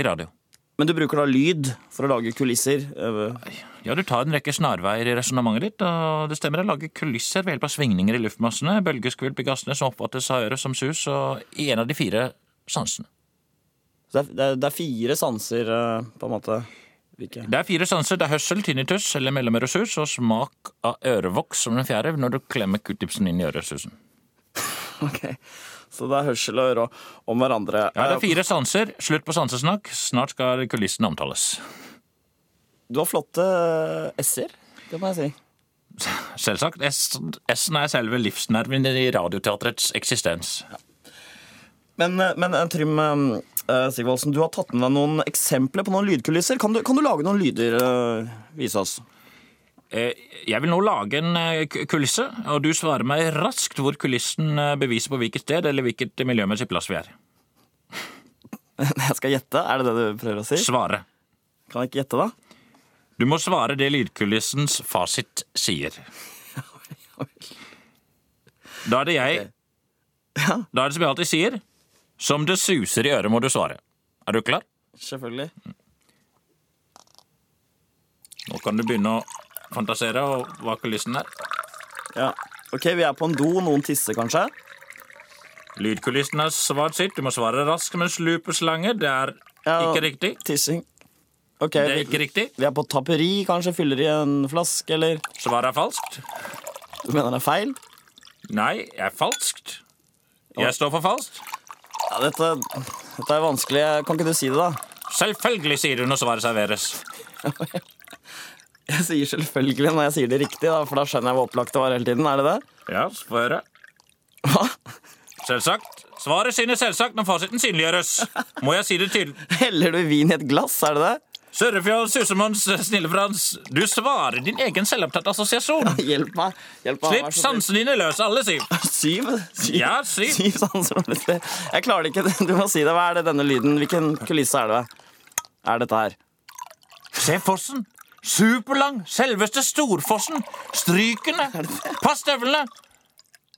I radio. Men du bruker da lyd for å lage kulisser. eh, Ja, du tar en rekke snarveier i resonnementet ditt, og det stemmer, jeg lager kulisser ved hjelp av svingninger i luftmassene, bølgeskvulp i gassene som oppfattes av øret som sus, og i en av de fire sansene. Så det er, det er, fire sanser, eh, på en måte. Hvilke? Det er fire sanser. Det er hørsel, tinnitus eller mellomøresus, og smak av ørevoks som den fjerde når du klemmer q-tipsen inn i øresusen. Ok, Så det er hørsel og øre om hverandre. Ja, det Eh, er fire sanser. Slutt på sansesnakk. Snart skal kulissene omtales. Du har flotte eh, s-er, det må jeg si. Selvsagt. S-en er selve livsnerven i radioteatrets eksistens. Men, eh, men eh, Trym eh, Sigvaldsen, du har tatt med deg noen eksempler på noen lydkulisser. Kan du, kan du lage noen lyder? eh, vise oss. Eh, Jeg vil nå lage en eh, kulisse, og du svarer meg raskt hvor kulissen eh, beviser på hvilket sted eller hvilket miljømessig plass vi er. Jeg skal gjette. Er det det du prøver å si? Svare. Kan jeg ikke gjette, da? Du må svare det lydkulissens fasit sier. Da er det jeg Ja. Da er det som jeg alltid sier. Som det suser i øret, må du svare. Er du klar? Selvfølgelig. Nå kan du begynne å fantasere og hva kulissen er. Ja. Ok, vi er på en do. Noen tisser, kanskje? Lydkulissen har svart sitt. Du må svare raskt mens en slanger. Det er Ja. ikke riktig. Tissing. Ok, Det er vi, ikke riktig. vi er på tapperi. Kanskje fyller i en flaske, eller Svaret er falskt. Du mener det er feil? Nei, jeg er falskt. Jeg står for falskt. Ja, dette, dette er vanskelig. Kan ikke du si det, da? Selvfølgelig, sier du når svaret serveres. Jeg sier selvfølgelig når jeg sier det riktig, da, for da skjønner jeg hvor opplagt det var hele tiden. Er det det? Ja, få høre. Hva? Selvsagt. Svaret synes selvsagt når fasiten synliggjøres. Må jeg si det tydelig? Heller du vin i et glass, er det det? Sørrefjord, Susemons, Snille-Frans. Du svarer din egen selvopptatte assosiasjon. Hjelp meg. Hjelp meg. Slipp sansene dine løs, alle syv. Syv? syv. Ja, syv. Syv sanser. Jeg klarer det ikke. Du må si det. Hva er det denne lyden? Hvilken kulisse er det? Er dette her? Se fossen. Superlang. Selveste Storfossen. Strykene. Pass støvlene.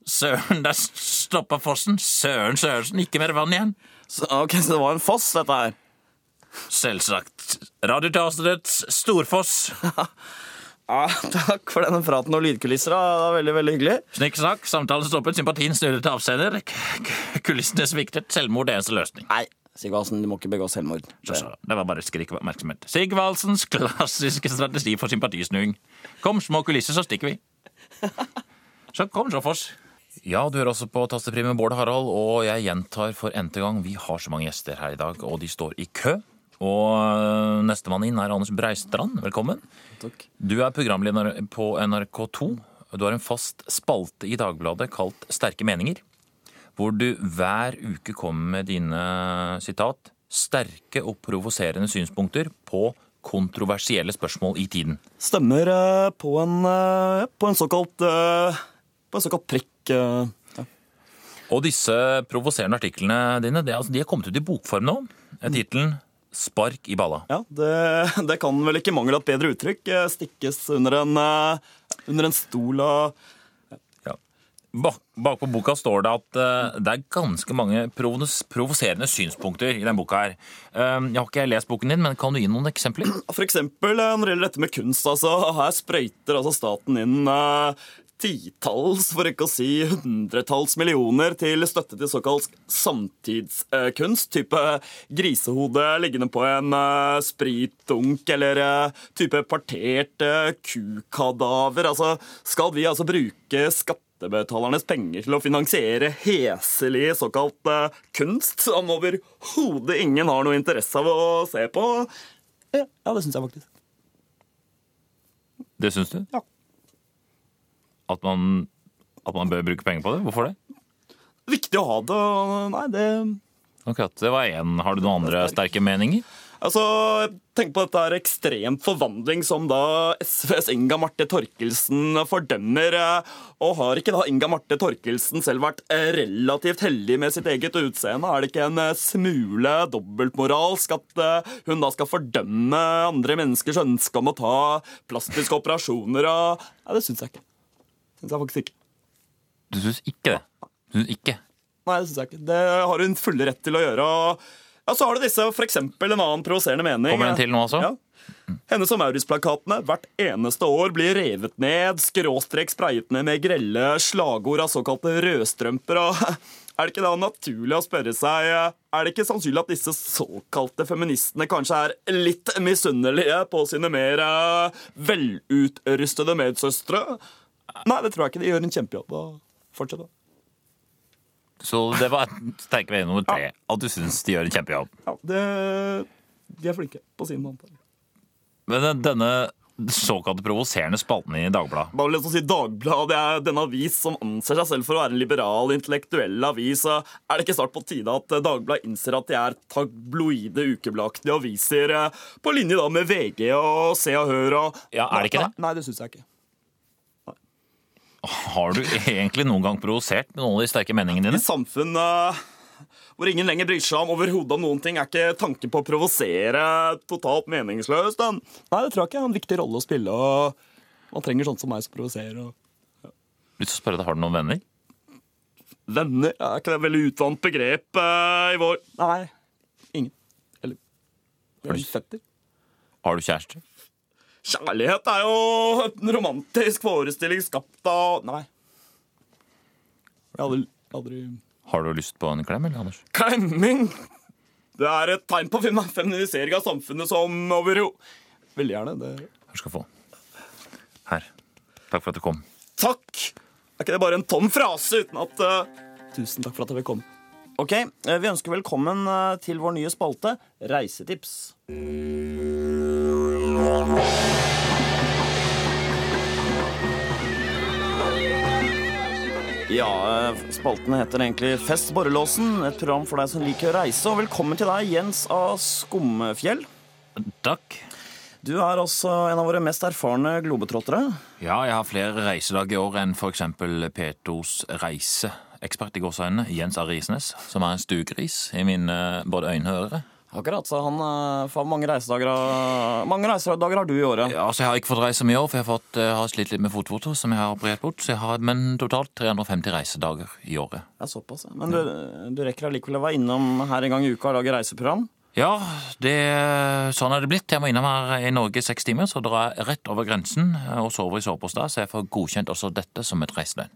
Søren, der stoppa fossen. Søren Sørensen, ikke mer vann igjen. Så, ok, så det var en foss, dette her. Selvsagt. Radioteaterets Storfoss. Ja, takk for denne praten og lydkulisser. da. Det var veldig, veldig hyggelig. Snikksnakk, samtalen stoppet, sympatien snudde til avsender. K- k- Kulissene sviktet, selvmord er eneste løsning. Nei, Sigvaldsen, du må ikke begå selvmord. Så, så, det var bare et skrik av oppmerksomhet. Sigvaldsens klassiske strategi for sympatisnuing. Kom, små kulisser, så stikker vi. Så kom, så Foss. Ja, du hører også på Tastepri med Bård Harald, og jeg gjentar for n-te gang, vi har så mange gjester her i dag, og de står i kø. Og øh, nestemann inn er Anders Breistrand. Velkommen. Takk. Du er programleder på NRK2. Du har en fast spalte i Dagbladet kalt Sterke meninger, hvor du hver uke kommer med dine sitat sterke og provoserende synspunkter på kontroversielle spørsmål i tiden. Stemmer eh, på en, eh, på en såkalt eh, På en såkalt prikk. eh, ja. Og disse provoserende artiklene dine det, er altså, de er kommet ut i bokform nå. Tittelen 'Spark i balla'. Ja, det, det kan vel ikke mangel av et bedre uttrykk. Stikkes under en, under en stol og Bak, bak på boka står det at uh, det er ganske mange provoserende synspunkter i den boka her. Uh, jeg har ikke lest boken din, men kan du gi noen eksempler? For eksempel eh, når det gjelder dette med kunst. Altså, her sprøyter altså staten inn uh, titalls, for ikke å si hundretalls millioner til støtte til såkalt samtidskunst. type grisehode liggende på en uh, spritdunk, eller uh, type partert uh, kukadaver. Altså, skal vi altså bruke skattebetalernes penger til å finansiere heselig såkalt eh, kunst som overhodet ingen har noe interesse av å se på? Ja, ja det syns jeg faktisk. Det syns du? Ja. At man, at man bør bruke penger på det? Hvorfor det? Viktig å ha det. Nei, det Akkurat, det var én. Har du noen andre sterke meninger? Altså, Tenk på dette er ekstremt forvandling som da SVs Inga Marte Torkelsen fordømmer. eh, Og har ikke da Inga Marte Torkelsen selv vært eh, relativt heldig med sitt eget utseende? Er det ikke en eh, smule dobbeltmoralsk at hun da skal fordømme andre menneskers ønske om å ta plastiske operasjoner? Og... Nei, det syns jeg ikke. Syns jeg faktisk ikke. Du syns ikke det? Du syns ikke? Nei, det syns jeg ikke. Det har hun fulle rett til å gjøre. og ja, Så har du disse, eksempel en annen provoserende mening. Kommer den til nå også? Ja. Hennes og Maurits-plakatene hvert eneste år blir revet ned, skråstrek sprayet ned med grelle slagord av såkalte rødstrømper. og Er det ikke da naturlig å spørre seg Er det ikke sannsynlig at disse såkalte feministene kanskje er litt misunnelige på sine mer eh, velutrustede medsøstre? Nei, det tror jeg ikke. De gjør en kjempejobb. Fortsett, da. Så det var sterke mening nummer tre. At du syns de gjør en kjempejobb. Ja, det, de er flinke på sin måte. Men denne såkalte provoserende spalten i Dagbladet Bare lyst til å si Dagbladet det er den avis som anser seg selv for å være en liberal, intellektuell avis. Er det ikke snart på tide at Dagbladet innser at de er tabloide, ukebladaktige aviser eh, på linje da med VG og Se og Hør og Ja, er det ikke det? Nei det syns jeg ikke. Har du egentlig noen gang provosert med noen av de sterke meningene dine? I samfunn uh, hvor ingen lenger bryr seg om overhodet om noen ting, er ikke tanken på å provosere totalt meningsløs. Den. Nei, det tror jeg ikke. er en viktig rolle å spille. og Man trenger sånn som meg som provoserer. og Lyst til å spørre deg, Har du noen venner? Venner er ikke det et veldig utvant begrep uh, i vår Nei. Ingen. Eller Har du-. Har du kjæreste? Kjærlighet er jo en romantisk forestilling skapt av Nei. Jeg hadde aldri Har du lyst på en klem, eller, Anders? Klemming! Det er et tegn på fem- feminisering av samfunnet som over jo Veldig gjerne. det Her skal du få. Her. Takk for at du kom. Takk! Er ikke det bare en tom frase uten at uh... Tusen takk for at jeg vil komme. Ok, eh, Vi ønsker velkommen eh, til vår nye spalte Reisetips. Ja, spalten heter egentlig Fest borrelåsen, et program for deg som liker å reise. Og velkommen til deg, Jens av Skumfjell. Takk. Du er også en av våre mest erfarne globetrottere. Ja, jeg har flere reisedager i år enn f.eks. P2s reiseekspert i gåseøynene, Jens A. Risnes, som er en stuegris i mine både øyne og ører. Akkurat, så han eh, får mange reisedager Mange reisedager har du i året. Ja, så Jeg har ikke fått reise mye i år, for jeg har, fått, jeg har slitt litt med fotfoto, som jeg har operert bort. Så jeg har, men totalt 350 reisedager i året. Er såpass, ja. Men du, du rekker allikevel å være innom her en gang i uka og lage reiseprogram? Ja, det, sånn er det blitt. Jeg må innom her i Norge i seks timer, så drar jeg rett over grensen eh, og sover i sovepostad, så jeg får godkjent også dette som et reisedøgn.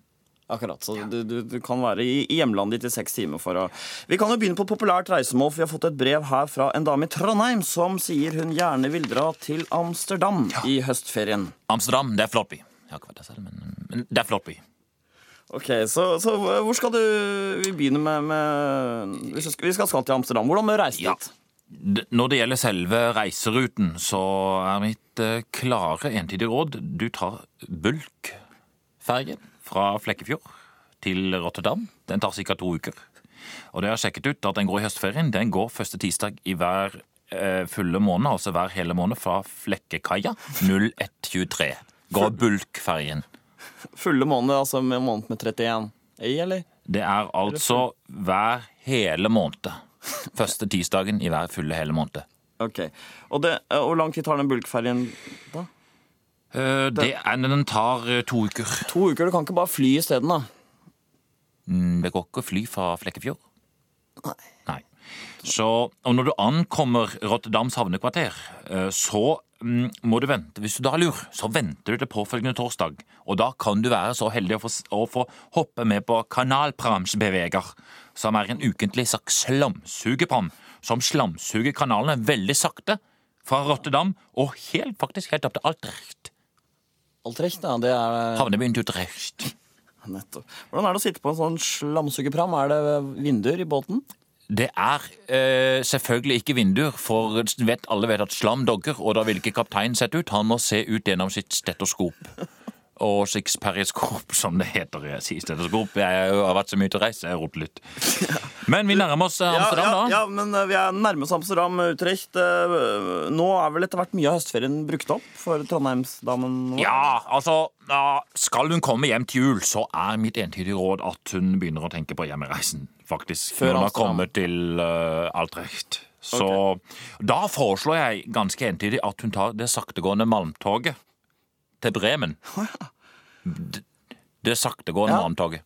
Akkurat, så du, du, du kan være i, hjemlandet ditt i seks timer for å Vi kan jo begynne på populært reisemål, for vi har fått et brev her fra en dame i Trondheim som sier hun gjerne vil dra til Amsterdam i høstferien. Amsterdam, det er flott by. Jeg har ikke vært der selv, men, men det er flott by. Ok, så, så hvor skal du Vi begynner med, med vi skal, vi skal til Amsterdam. Hvordan må du reise dit? Ja. Når det gjelder selve reiseruten, så er mitt eh, klare entydige råd du tar bulkfergen fra Flekkefjord til Rotterdam. Den tar ca. to uker. Og det har sjekket ut at den går i høstferien. Den går første tirsdag i hver eh, fulle måned, altså hver hele måned, fra Flekkekaia 0123. Går bulkferjen. Fulle måned, altså med måned med 31 i, eller? Det er altså hver hele måned. Første tirsdagen i hver fulle hele måned. Ok. Og det, hvor lang tid tar den bulkferjen da? Eh, Det er, den tar eh, to uker. To uker, du kan ikke bare fly isteden, da. Mm, Det går ikke å fly fra Flekkefjord. Nei. Så, og når du ankommer Rotterdams havnekvarter, eh, så mm, må du vente. Hvis du da er lur, så venter du til påfølgende torsdag. Og da kan du være så heldig å få, å få hoppe med på Kanalpramsbeveger, som er en ukentlig slags slamsugepram, som slamsuger kanalene veldig sakte fra Rotterdam og helt, faktisk helt opp til Altrecht. Altrecht, ja. Det er Havnebyen til Utrecht. Nettopp. Hvordan er det å sitte på en sånn slamsugepram? Er det vinduer i båten? Det er eh, selvfølgelig ikke vinduer, for vet, alle vet at slam dogger, og da vil ikke kapteinen sette ut. Han må se ut gjennom sitt stetoskop. Og siksperiskop, som det heter. Jeg sier stetoskop. Jeg har vært så mye til å reise, jeg har rotet litt. Men vi nærmer oss eh, Amsterdam, ja, da. ja, men eh, vi er nærme oss Amsterdam, Utrecht. Eh, Nå er vel etter hvert mye av høstferien brukt opp for Trondheimsdamen? vår? Ja, altså, skal hun komme hjem til jul, så er mitt entydige råd at hun begynner å tenke på hjemreisen, faktisk. Før hun har kommet til uh, Altrecht. Så da foreslår jeg ganske entydig at hun tar det saktegående malmtoget til Bremen. Det saktegående Ja. malmtoget.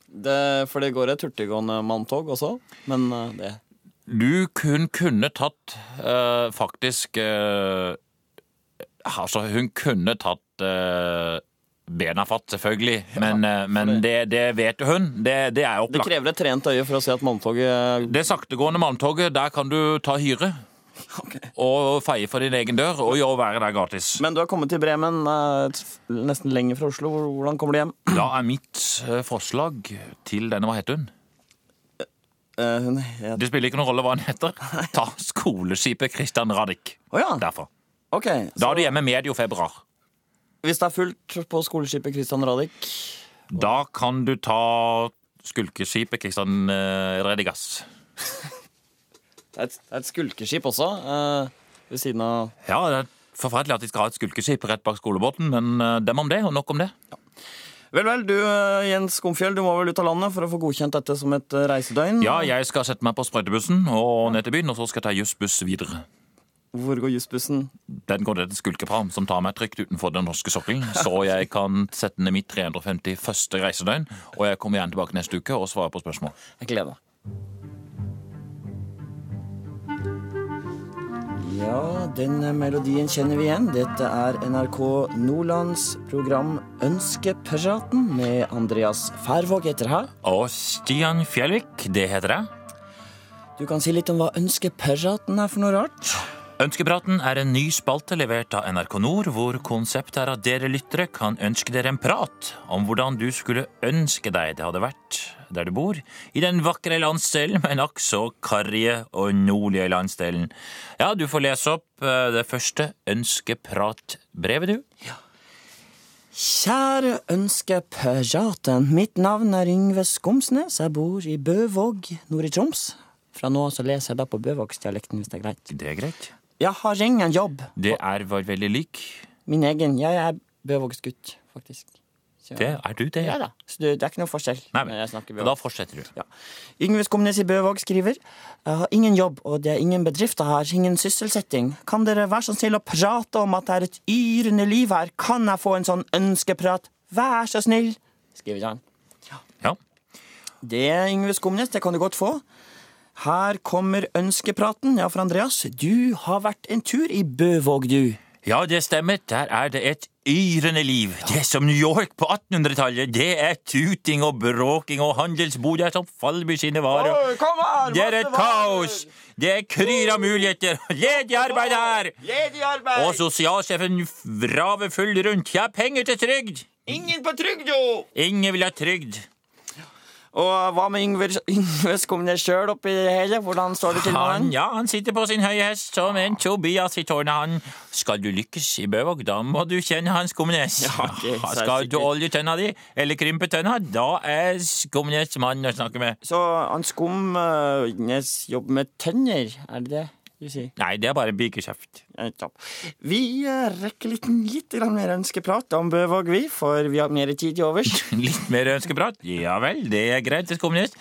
For det går et hurtiggående manntog også, men eh, det Du kun kunne tatt eh, faktisk eh, Altså, hun kunne tatt eh, bena fatt, selvfølgelig, men, eh, men det, det vet jo hun. Det, det er Det krever et trent øye for å se at malmtoget Det saktegående malmtoget, der kan du ta hyre. Og feie for din egen dør, og gjøre været der gratis. Men du har kommet til Bremen, eh, nesten lenger fra Oslo. Hvordan kommer du hjem? Da er mitt eh, forslag til denne, hva heter hun? Uh, hun heter... Det spiller ikke noen rolle hva hun heter. Ta skoleskipet Christian Radich Oh, ja. Derfor. Okay, så... Da er du hjemme medio februar. Hvis det er fullt på skoleskipet Christian Radich Da kan du ta skulkeskipet Christian eh, Redigas. Det er et, det er et skulkeskip også, eh, ved siden av Ja, det er forferdelig at de skal ha et skulkeskip rett bak skolebåten, men eh, dem om det, og nok om det. Vel, vel, du eh, Jens Skomfjell, du må vel ut av landet for å få godkjent dette som et eh, reisedøgn? Ja, jeg skal sette meg på sprøytebussen og ned til byen, og så skal jeg ta jussbuss videre. Hvor går jussbussen? Den går ned til skulkepram som tar meg trygt utenfor den norske sokkelen, så jeg kan sette ned mitt 351. reisedøgn, og jeg kommer igjen tilbake neste uke og svarer på spørsmål. Jeg gleder meg. Ja, den melodien kjenner vi igjen. Dette er NRK Nordlands program Ønskepraten med Andreas Færvåg heter her. Og Stian Fjellvik, det heter jeg. Du kan si litt om hva Ønskepraten er for noe rart? Ønskepraten er en ny spalte levert av NRK Nord, hvor konseptet er at dere lyttere kan ønske dere en prat om hvordan du skulle ønske deg det hadde vært der du bor, i den vakre landsdelen, men akk så karrige og nordlige landsdelen. Ja, du får lese opp eh, det første ønskepratbrevet, du. Kjære Ønskepraten. Mitt navn er Yngve Skomsnes. Jeg bor i Bøvåg nord i Troms. Fra nå av så leser jeg da på bøvågsdialekten, hvis det er greit. Det er greit. Jeg har ingen jobb. Det er vel veldig lik. Min egen. Jeg er bøvågsgutt, faktisk. Så, Det er du, det. Ja da. Så det, det er ikke noe forskjell. Nei, når men, jeg snakker og da fortsetter du. Ja. Yngve Skomnes i Bøvåg skriver Jeg har ingen jobb, og det er ingen bedrifter her, ingen sysselsetting. Kan dere være så snill å prate om at det er et yrende liv her? Kan jeg få en sånn ønskeprat? Vær så snill! Skriver han. Ja. Det, Yngve Skomnes, det kan du godt få. Her kommer ønskepraten. Ja, for Andreas, du har vært en tur i Bøvåg, du. Ja, det stemmer. Der er det et yrende liv. Det er som New York på 1800-tallet. Det er tuting og bråking og handelsboder som faller med sine varer. kom her! Det er et kaos! Det er kryr av muligheter. Ledig arbeid her! Ledig arbeid! Og sosialsjefen vraver full rundt. Jeg har penger til trygd! Ingen på trygd, jo! Ingen vil ha trygd. Og hva med Yngve, Yngve Skumnes sjøl oppi det hele? Hvordan står det til med Han, ja, han sitter på sin høye hest som en Tobias i tårnet. Han skal du lykkes i Bøvåg, da må du kjenne Hans Skumnes. Ja, er skal du olje tønna di, eller krympe tønna, da er Skumnes mannen å snakke med. Så han Skumnes jobber med tønner, er det det du si. Nei, det er bare. Nettopp. Vi eh, rekker litt, litt mer ønskeprat om Bøvåg, vi, for vi har mer tid til overs. Litt mer ønskeprat? Ja vel, det er greit, Skumnes.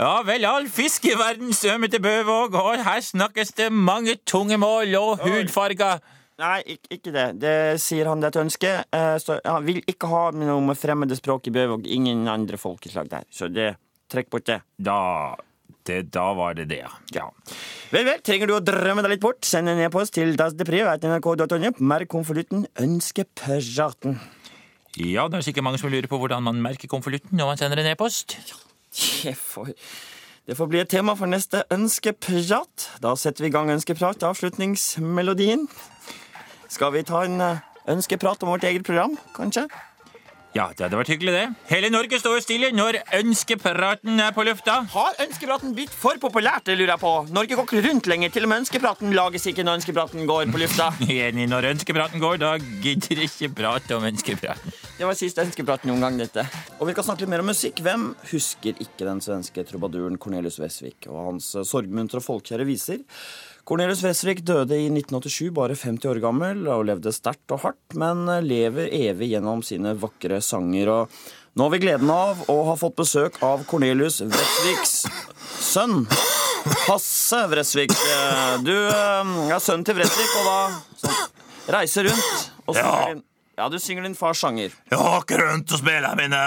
Ja vel, all fisk i verden svømmer til Bøvåg, og her snakkes det mange tunge mål og hudfarger. Nei, ikke, ikke det. Det sier han det er et ønske. Eh, så han vil ikke ha noe med fremmede språk i Bøvåg. Ingen andre folkeslag der. Så det trekk bort det. Da det, Da var det det, ja. Ja. Vel, vel, trenger du å drømme deg litt bort, send en e-post til dasdepriv.nrk.no. Merk konvolutten Ønskepraten. Ja, det er sikkert mange som lurer på hvordan man merker konvolutten når man sender en e-post. Det får, det får bli et tema for neste ønskeprat. Da setter vi i gang ønskeprat, avslutningsmelodien. Skal vi ta en eh, ønskeprat om vårt eget program, kanskje? Ja, det hadde vært hyggelig, det. Hele Norge står stille når ønskepraten er på lufta. Har ønskepraten blitt for populært, det lurer jeg på? Norge går ikke rundt lenger. Til og med ønskepraten lages ikke når ønskepraten går på lufta. Enig, når ønskepraten går, da gidder ikke prate om ønskepraten. Det var siste ønskeprat noen gang, dette. Og vi skal snakke litt mer om musikk. Hvem husker ikke den svenske trubaduren Cornelius Wesvik og hans sorgmuntre og folkekjære viser? Cornelius Vesvik døde i 1987, bare 50 år gammel, og levde sterkt og hardt, men lever evig gjennom sine vakre sanger. Og nå har vi gleden av å ha fått besøk av Cornelius Vesviks sønn. Hasse Vresvik. Du eh, er sønnen til Vresvik, og da sånn, reiser rundt og synger Ja. din Ja, du synger din fars sanger. Jeg åker rundt og spiller mine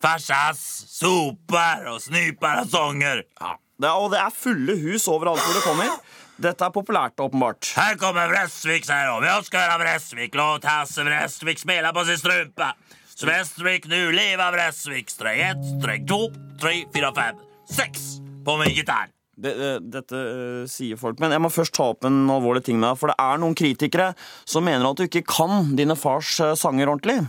farsas soper og snyper og sanger. Ja. Det er, og det er fulle hus overalt hvor det kommer. Dette er populært, åpenbart. Her kommer Vrestvik, sier hun. Vi ønsker å høre Vreeswijk. Låt Hasse Vreeswijk spela på sin strupe. Vreeswijk, nu leva Vreeswijk. Sträng ett, sträng to, tre, fire, fem, seks på min gitar. Det, det, dette eh, sier folk. Men jeg må først ta opp en alvorlig ting med deg. For det er noen kritikere som mener at du ikke kan dine fars eh, sanger ordentlig.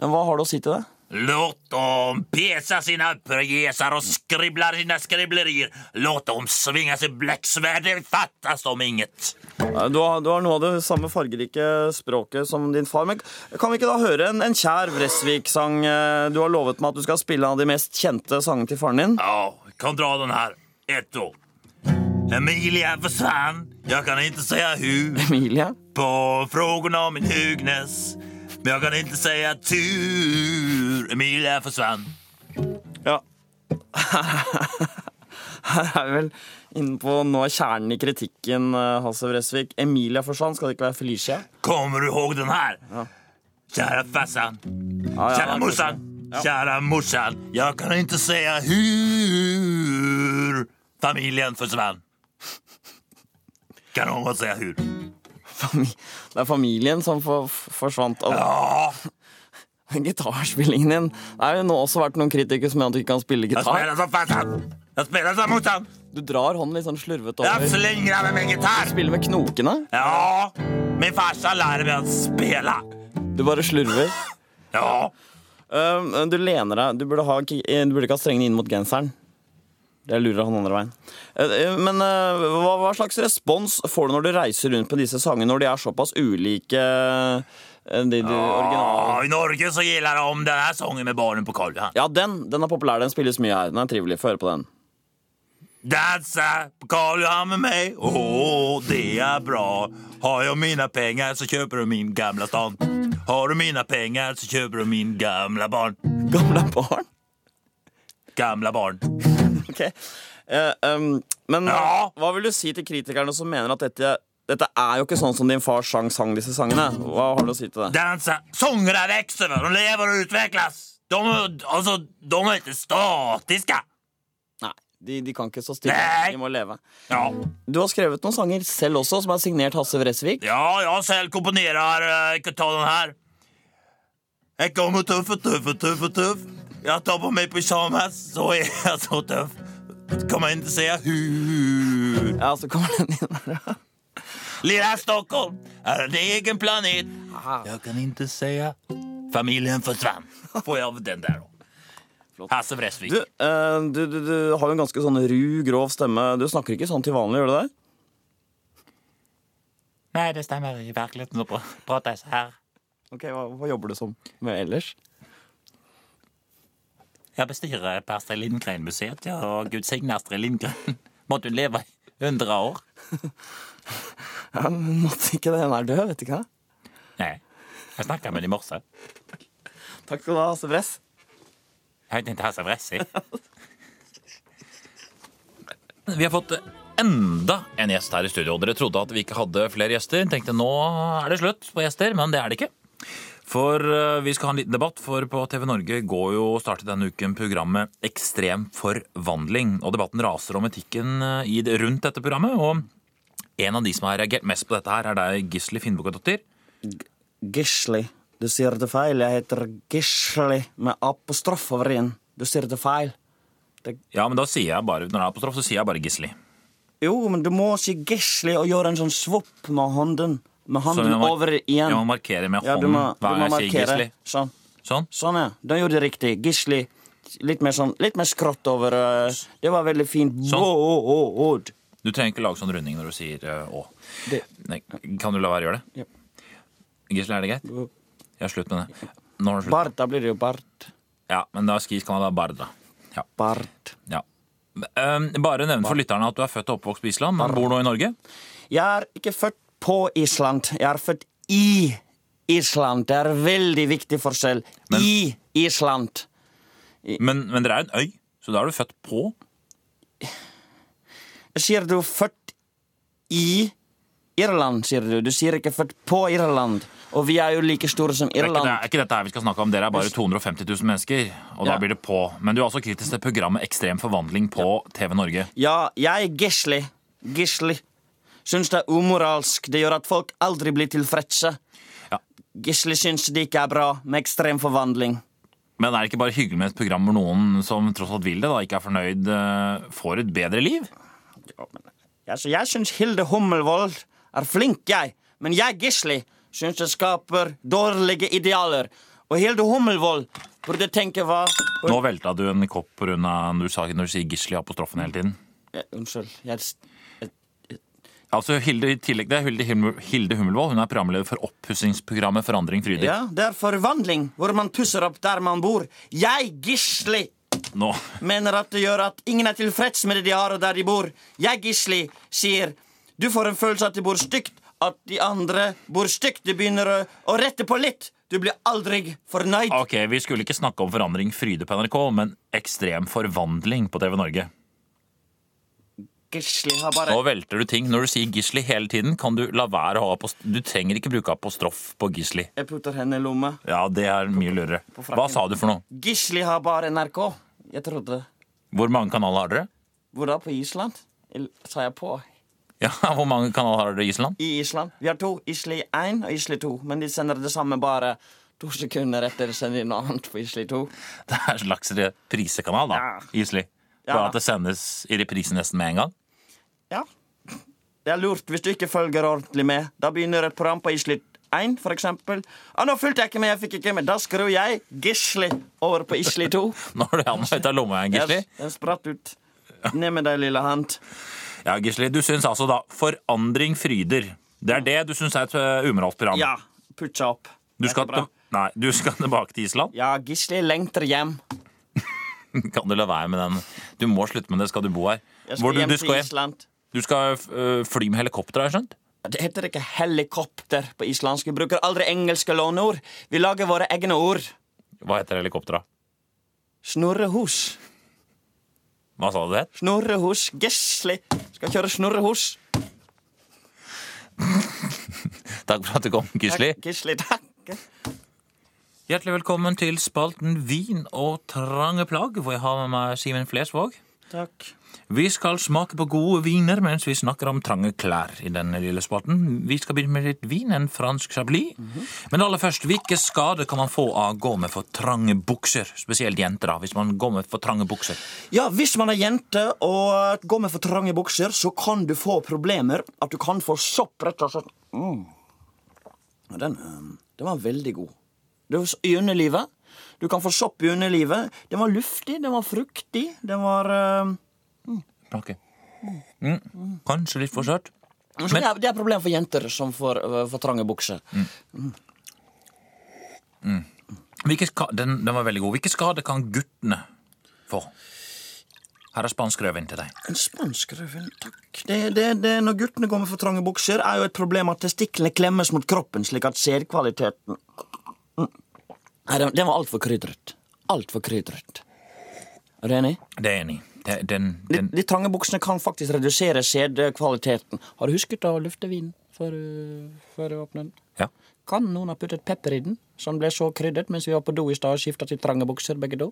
Hva har du å si til det? Låt dem pesa sina pjäser och skribblar sina skriblerier. Låt dem svinga sitt bläcksvärd, det fattas om inget. Du har, du har noe av det samme fargerike språket som din far. Men kan vi ikke da høre en, en kjær Vresvik-sang? Eh, Du har lovet meg at du skal spille en av de mest kjente sangene til faren din. Ja, jeg kan dra den her. Ett då. Emilia försvann, jag kan inte säga hur. Emilie? På frågorna om min Hugnes. Men jag kan inte säga tur. Emilia försvann. Ja. Her er vi vel inne på noe av kjernen i kritikken, eh, Hasse Vresvik. Emilia forsvant, skal det ikke være Felicia? Kommer du ihåg den her? Ja. Kjære fassan, Ja, ja, kjære morsan, kjære morsan. Jeg kan ikke si hur familien forsvant. Kan noen si hur? Det er familien som for, forsvant. Og, Ja, Gitarspillingen din. Det har jo nå også vært noen kritikere som mener at du ikke kan spille gitar. gitar. spiller som farsan. Jag spelar som morsan. Du drar hånden litt sånn slurvete Jeg slenger slingrar med min Du Spiller med knokene. Ja, min farsa lærer meg å spille. Du bare slurver. Ja, du lener deg. Du burde, ha, du burde ikke ha strengene inn mot genseren. Det lurer han andre veien. Eh, Men eh, hva, hva slags respons får du når du reiser rundt på disse sangene, når de er såpass ulike eh, de, de? Ja, I Norge så gillar det om denne sangen med barnen på Karl Johan. Ja, den, den er populær. Den spilles mye her. Den er trivelig. Få høre på den. Dansa på Karl Johan med meg, åh det er bra. Har jeg mine penger, så kjøper du min gamle stan. Har du mine penger, så kjøper du min gamle barn. Gamle barn? Gamle barn. Ok. Eh, um, men Ja. hva vil du si til kritikerne som mener at dette, dette er jo ikke sånn som din far sang, sang disse sangene? Hva har du å si til det? Dansa, sångerna växer, va? de lever og utvikles. De, altså, de er ikke statiske. Nei, de, de kan ikke stå stille. Nei. De må leve. Ja, Du har skrevet noen sanger selv også, som er signert Hasse Vresvik. ja jeg selv komponerer. Ikke ta den her. Jeg kommer tøff og tøff og tøff og tuff. Jag tar på meg pysjamas, så er jeg så tuff. Kommer inte jeg. hur. Ja, så kommer den inn der. Lilla Stockholm er en egen planet. Jeg kan ikke säga Familien forsvant. Får jeg av den der då? Hasse Bresvik. Du, eh, du, du, du har jo en ganske sånn ru, grov stemme. Du snakker ikke sånn til vanlig, gjør du det? Nei, det stemmer. I virkeligheten så prater jeg så her. Ok, hva, hva jobber du som med ellers? Jeg bestyrer på Astrid Lindgren-museet, ja, og Gud signe Astrid Lindgren. Måtte hun leve i 100 år? Ja, men Måtte ikke det, hun er død, vet du ikke? Nei. Jeg snakka med henne i morse. Takk skal du ha, Hasse Bress. Jeg heter Hasse Vressi. Vi har fått enda en gjest her i studio. Dere trodde at vi ikke hadde flere gjester. Tenkte nå er det slutt på gjester, men det er det ikke. For eh, vi skal ha en liten debatt, for på TV Norge går jo startet denne uken programmet Ekstrem forvandling. Og debatten raser om etikken eh, i, det- rundt dette programmet. Og en av de som har reagert mest på dette her, er deg, Gisli Finnbukadottir. Gisli. Du sier det feil. Jeg heter Gisli med apostrof over i-en. Du sier det feil. Ja, men da sier jeg bare, når det er apostrof, så sier jeg bare Gisli. Jo, men du må si Gisli og gjøre en sånn svopp med hånden. Hånden må- over igjen. Jeg må markere med Ja, du hånden hver gang jeg sier. Gisli. Sånn. Sånn. Sånn, ja. Da gjorde det riktig. Gisli. Litt mer sånn, litt mer skrått over. eh, Det var veldig fint. Sånn. Bååååd. Du trenger ikke lage sånn runding når du sier eh, å. Nei, kan du la være å gjøre det? Ja. Gisle, er det greit? Ja, slutt med det. Nå har. Bart, da blir det jo Bart. Ja, men da skis kan det være Bard, da. Ja. Bart. ja. Um, bare nevn for lytterne at du er født og oppvokst på Island, men bor nå i Norge. Jeg er ikke født på Island. Jeg er født i Island. Det er veldig viktig forskjell. Men- I Island. Men, men dere er en øy, så da er du født på. Jeg sier du født i Irland, sier du. Du sier ikke født på Irland. Og vi er jo like store som Det er, ikke, Irland. det er ikke dette her vi skal snakke om. Dere er bare 250 000 mennesker, og da Ja. blir det på. Men du er også kritisk til programmet Ekstrem forvandling på TV Norge. Ja, jeg er Gisli. Gisli. Syns det er umoralsk. Det gjør at folk aldri blir tilfredse. Ja. Gisli syns det ikke er bra med ekstrem forvandling. Men er det ikke bare hyggelig med et program hvor noen som tross alt vil det, da ikke er fornøyd, eh, får et bedre liv? Ja, så jeg syns Hilde Hummelvold er flink, jeg. Men jeg, Gisli, syns det skaper dårlige idealer. Og Hilde Hummelvold burde tenke hva Nå velta du en kopp pga. når du sier sier Gisli apostrofen hele tiden. ja, Unnskyld. Jeg, Altså, Hilde, i tillegg, det er Hilde, Hilde Hummelvold. Hun er programleder for oppussingsprogrammet Forandring Frydig. ja, det er forvandling, hvor man pusser opp der man bor. Jeg, Gisli, no. mener at det gjør at ingen er tilfreds med det de har, og der de bor. Jeg, Gisli, sier du får en følelse at de bor stygt, at de andre bor stygt. Du begynner å, å rette på litt. Du blir aldri fornøyd. ok, Vi skulle ikke snakke om Forandring fryde på NRK, men ekstrem forvandling på TV Norge. Gisli har bare Nå velter du ting. Når du sier Gisli hele tiden, kan du la være å ha apost... Du trenger ikke bruke apostrof på Gisli. Jeg putter henne i lomma. Ja, det er mye lurere. Hva sa du for noe? Gisli har bare NRK. Jeg trodde Hvor mange kanaler har dere? Hvor da? På Island? Sa jeg på? Ja, Hvor mange kanaler har dere i Island? I Island. Vi har to. Isli 1 og Isli 2. Men de sender det samme bare to sekunder etter de sender noe annet på Isli 2. Det er en slags reprisekanal, da. Ja. Gisli. Ja. Bare at det sendes i reprise nesten med en gang. Ja. Det er lurt hvis du ikke følger ordentlig med. Da begynner et program på Isli 1, for eksempel. Ah, nå fulgte jeg ikke med, jeg fikk ikke med. Da skrur jeg Gisli over på Isli 2. Nå har du hånda ut av lomma, Gisli. Yes, den spratt ut. Ned med deg, lille hand. Ja, Gisli, Du syns altså da Forandring fryder. Det er det du syns er et uh, umoralsk program? Ja, Putcha opp. Du skal, nei, du skal tilbake til Island? Ja, Gisli lengter hjem. Kan du la være med den? Du må slutte med det, skal du bo her. Jeg skal Hvor, hjem du til skal, til Island. Du skal øh, fly med helikopter, har jeg skjønt? Det heter ikke helikopter på islandsk. Vi bruker aldri engelske låneord. Vi lager våre egne ord. Hva heter helikopteret? Snurrehus. Hva sa du det het? Snurrehus. Gisli skal kjøre snurrehus. Takk for at du kom, Gisli. Takk, Gisli, takk. Hjertelig velkommen til spalten Vin og trange plagg, hvor jeg har med meg Simen Flesvåg. Takk. Vi skal smake på gode viner mens vi snakker om trange klær i denne lille spalten. Vi skal begynne med litt vin, en fransk chablis. Men aller først, hvilke skader kan man få av å gå med for trange bukser? Spesielt jenter, da, hvis man går med for trange bukser. Ja, Hvis man er jente og går med for trange bukser, så kan du få problemer. At du kan få sopp, rett og slett. Mm. Den, eh, den var veldig god. Det var, I underlivet Du kan få sopp i underlivet. Den var luftig, den var fruktig, den var eh, Ok. Mm. Kanskje litt for søt. Men... det, er, det er problem for jenter som får, eh, får trange bukser. Hvilke ska den, den var veldig god. Hvilke skader kan guttene få? Her er spansk rødvin til deg. En spansk rødvin, takk. Det, det, det, når guttene går med for trange bukser, er jo et problem at testiklene klemmes mot kroppen, slik at sædkvaliteten Mm. Nei, den, den var altfor krydret. Altfor krydret. Er du enig? Det er enig Den, Den, De, de trange buksene kan faktisk redusere sædkvaliteten. Har du husket å lufte vinen før, du- før du åpner den? ja. Kan noen ha puttet pepper i den, som ble så krydret mens vi var på do i stad og skifta til trange bukser begge to?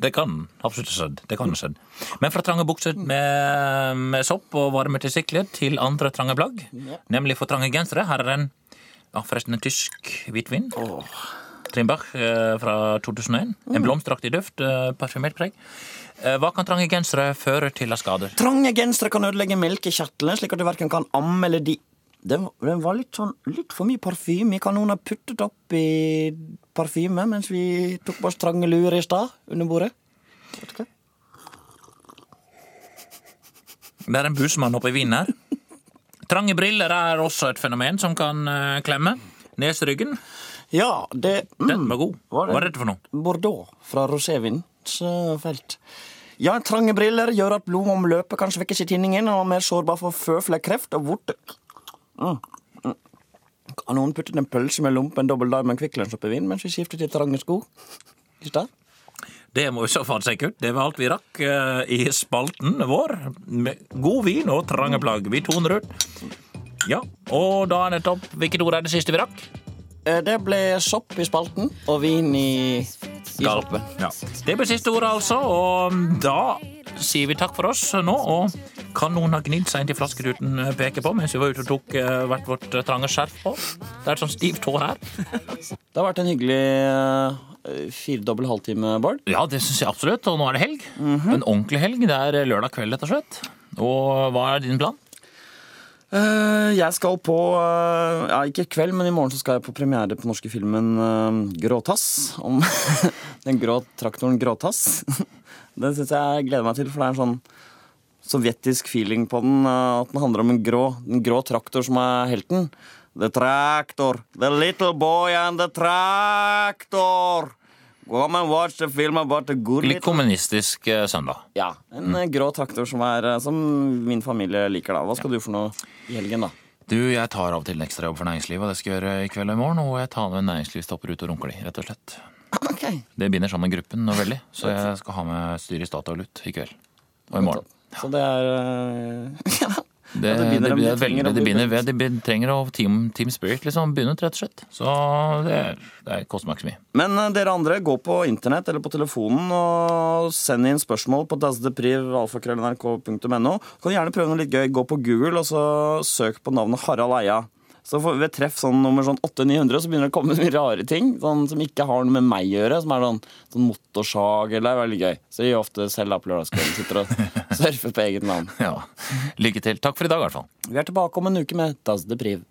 Det kan absolutt ha skjedd. Det kan ha skjedd. Men fra trange bukser med, med sopp og varme testikler til andre trange plagg, nemlig for trange gensere. Her er en ja, forresten en tysk hvitvin. Trimbach eh, fra 2001. En blomsteraktig duft, eh, parfymert preg. Eh, hva kan trange gensere føre til av skader? Trange gensere kan ødelegge melkekjertlene, slik at du verken kan amme eller de Den var, litt sånn litt for mye parfyme. Kan noen ha puttet oppi parfyme mens vi tok på oss trange luer i stad under bordet? Vet du hva? Det er en bussmann oppi vinen her. Trange briller er også et fenomen som kan klemme. Neseryggen, Ja, det mm, den var god. Var det? Hva er dette for noe? Bordeaux fra rosévinens eh, felt. Ja, trange briller gjør at blodomløpet kan svekkes i tinningen, og er mer sårbar for føflekkreft og vorte. Mm. Mm. Noen putte en pølse med lompen dobbel diamond Kvikk Lunsj oppi vinen mens vi skifter til trange sko i stad? Det må i så fall sjekke ut. Det var alt vi rakk uh, i spalten vår. Med god vin og trange plagg. Vi toner ut. Ja, og da er nettopp Hvilket ord er det siste vi rakk? Eh, Det ble sopp i spalten og vin i, i soppen. Ja. Det ble siste ordet, altså. Og da sier vi takk for oss nå. Og kan noen ha gnidd seg inn til flaskeruten peker på mens vi var ute og tok eh, hvert vårt eh, trange skjerf på? Det er et sånt stivt hår her. Det har vært en hyggelig firedobbel halvtime, Bård. Ja, det syns jeg absolutt. Og nå er det helg. En ordentlig helg. Det er lørdag kveld, rett og slett. Og hva er din plan? Eh, jeg skal på eh, Ja, ikke i kveld, men i morgen så skal jeg på premiere på norske filmen uh, Gråtass. Om den grå traktoren Gråtass. Den syns jeg gleder meg til, for det er en sånn sovjetisk feeling på den. eh, at den handler om en grå, en grå traktor som er helten. The tractor, the little boy and the tractor. Come and watch the film about the good Litt kommunistisk eh, søndag. Ja, en eh, grå traktor som, er, eh, som min familie liker. da Hva skal du for noe i helgen, da? Du, jeg tar av og til en ekstrajobb for næringslivet, og det skal jeg gjøre i kveld og i morgen. Og jeg tar med næringslivstopper ut og runker de, rett og slett. Ok Det binder sammen gruppen nå veldig, så jeg skal ha med styr i Statoil ut i kveld. Og i morgen. Så det er øh, Ja. Det, Ja, det det, binder det, de trenger det, begynner bundet. det binder- trenger å team, team spirit, liksom. Begynne rett og slett. Så det, det koster meg ikke så mye. Men øh, dere andre, gå på internett eller på telefonen og send inn spørsmål på dasdepriv.alfakrøll.nrk.no. Kan gjerne prøve noe litt gøy. Gå på Google og så søk på navnet Harald Eia. Så får- ved treff sånn nummer sånn 800-900 så begynner det å komme mye rare ting sånn, som ikke har noe med meg å gjøre. Som er sånn, sånn motorsag eller er veldig gøy. Så jeg gjør ofte selv opp lørdagskvelden. Sitter og surfer på eget navn. Ja. Lykke til. Takk for i dag, i hvert fall. Vi er tilbake om en uke med Das de Priv.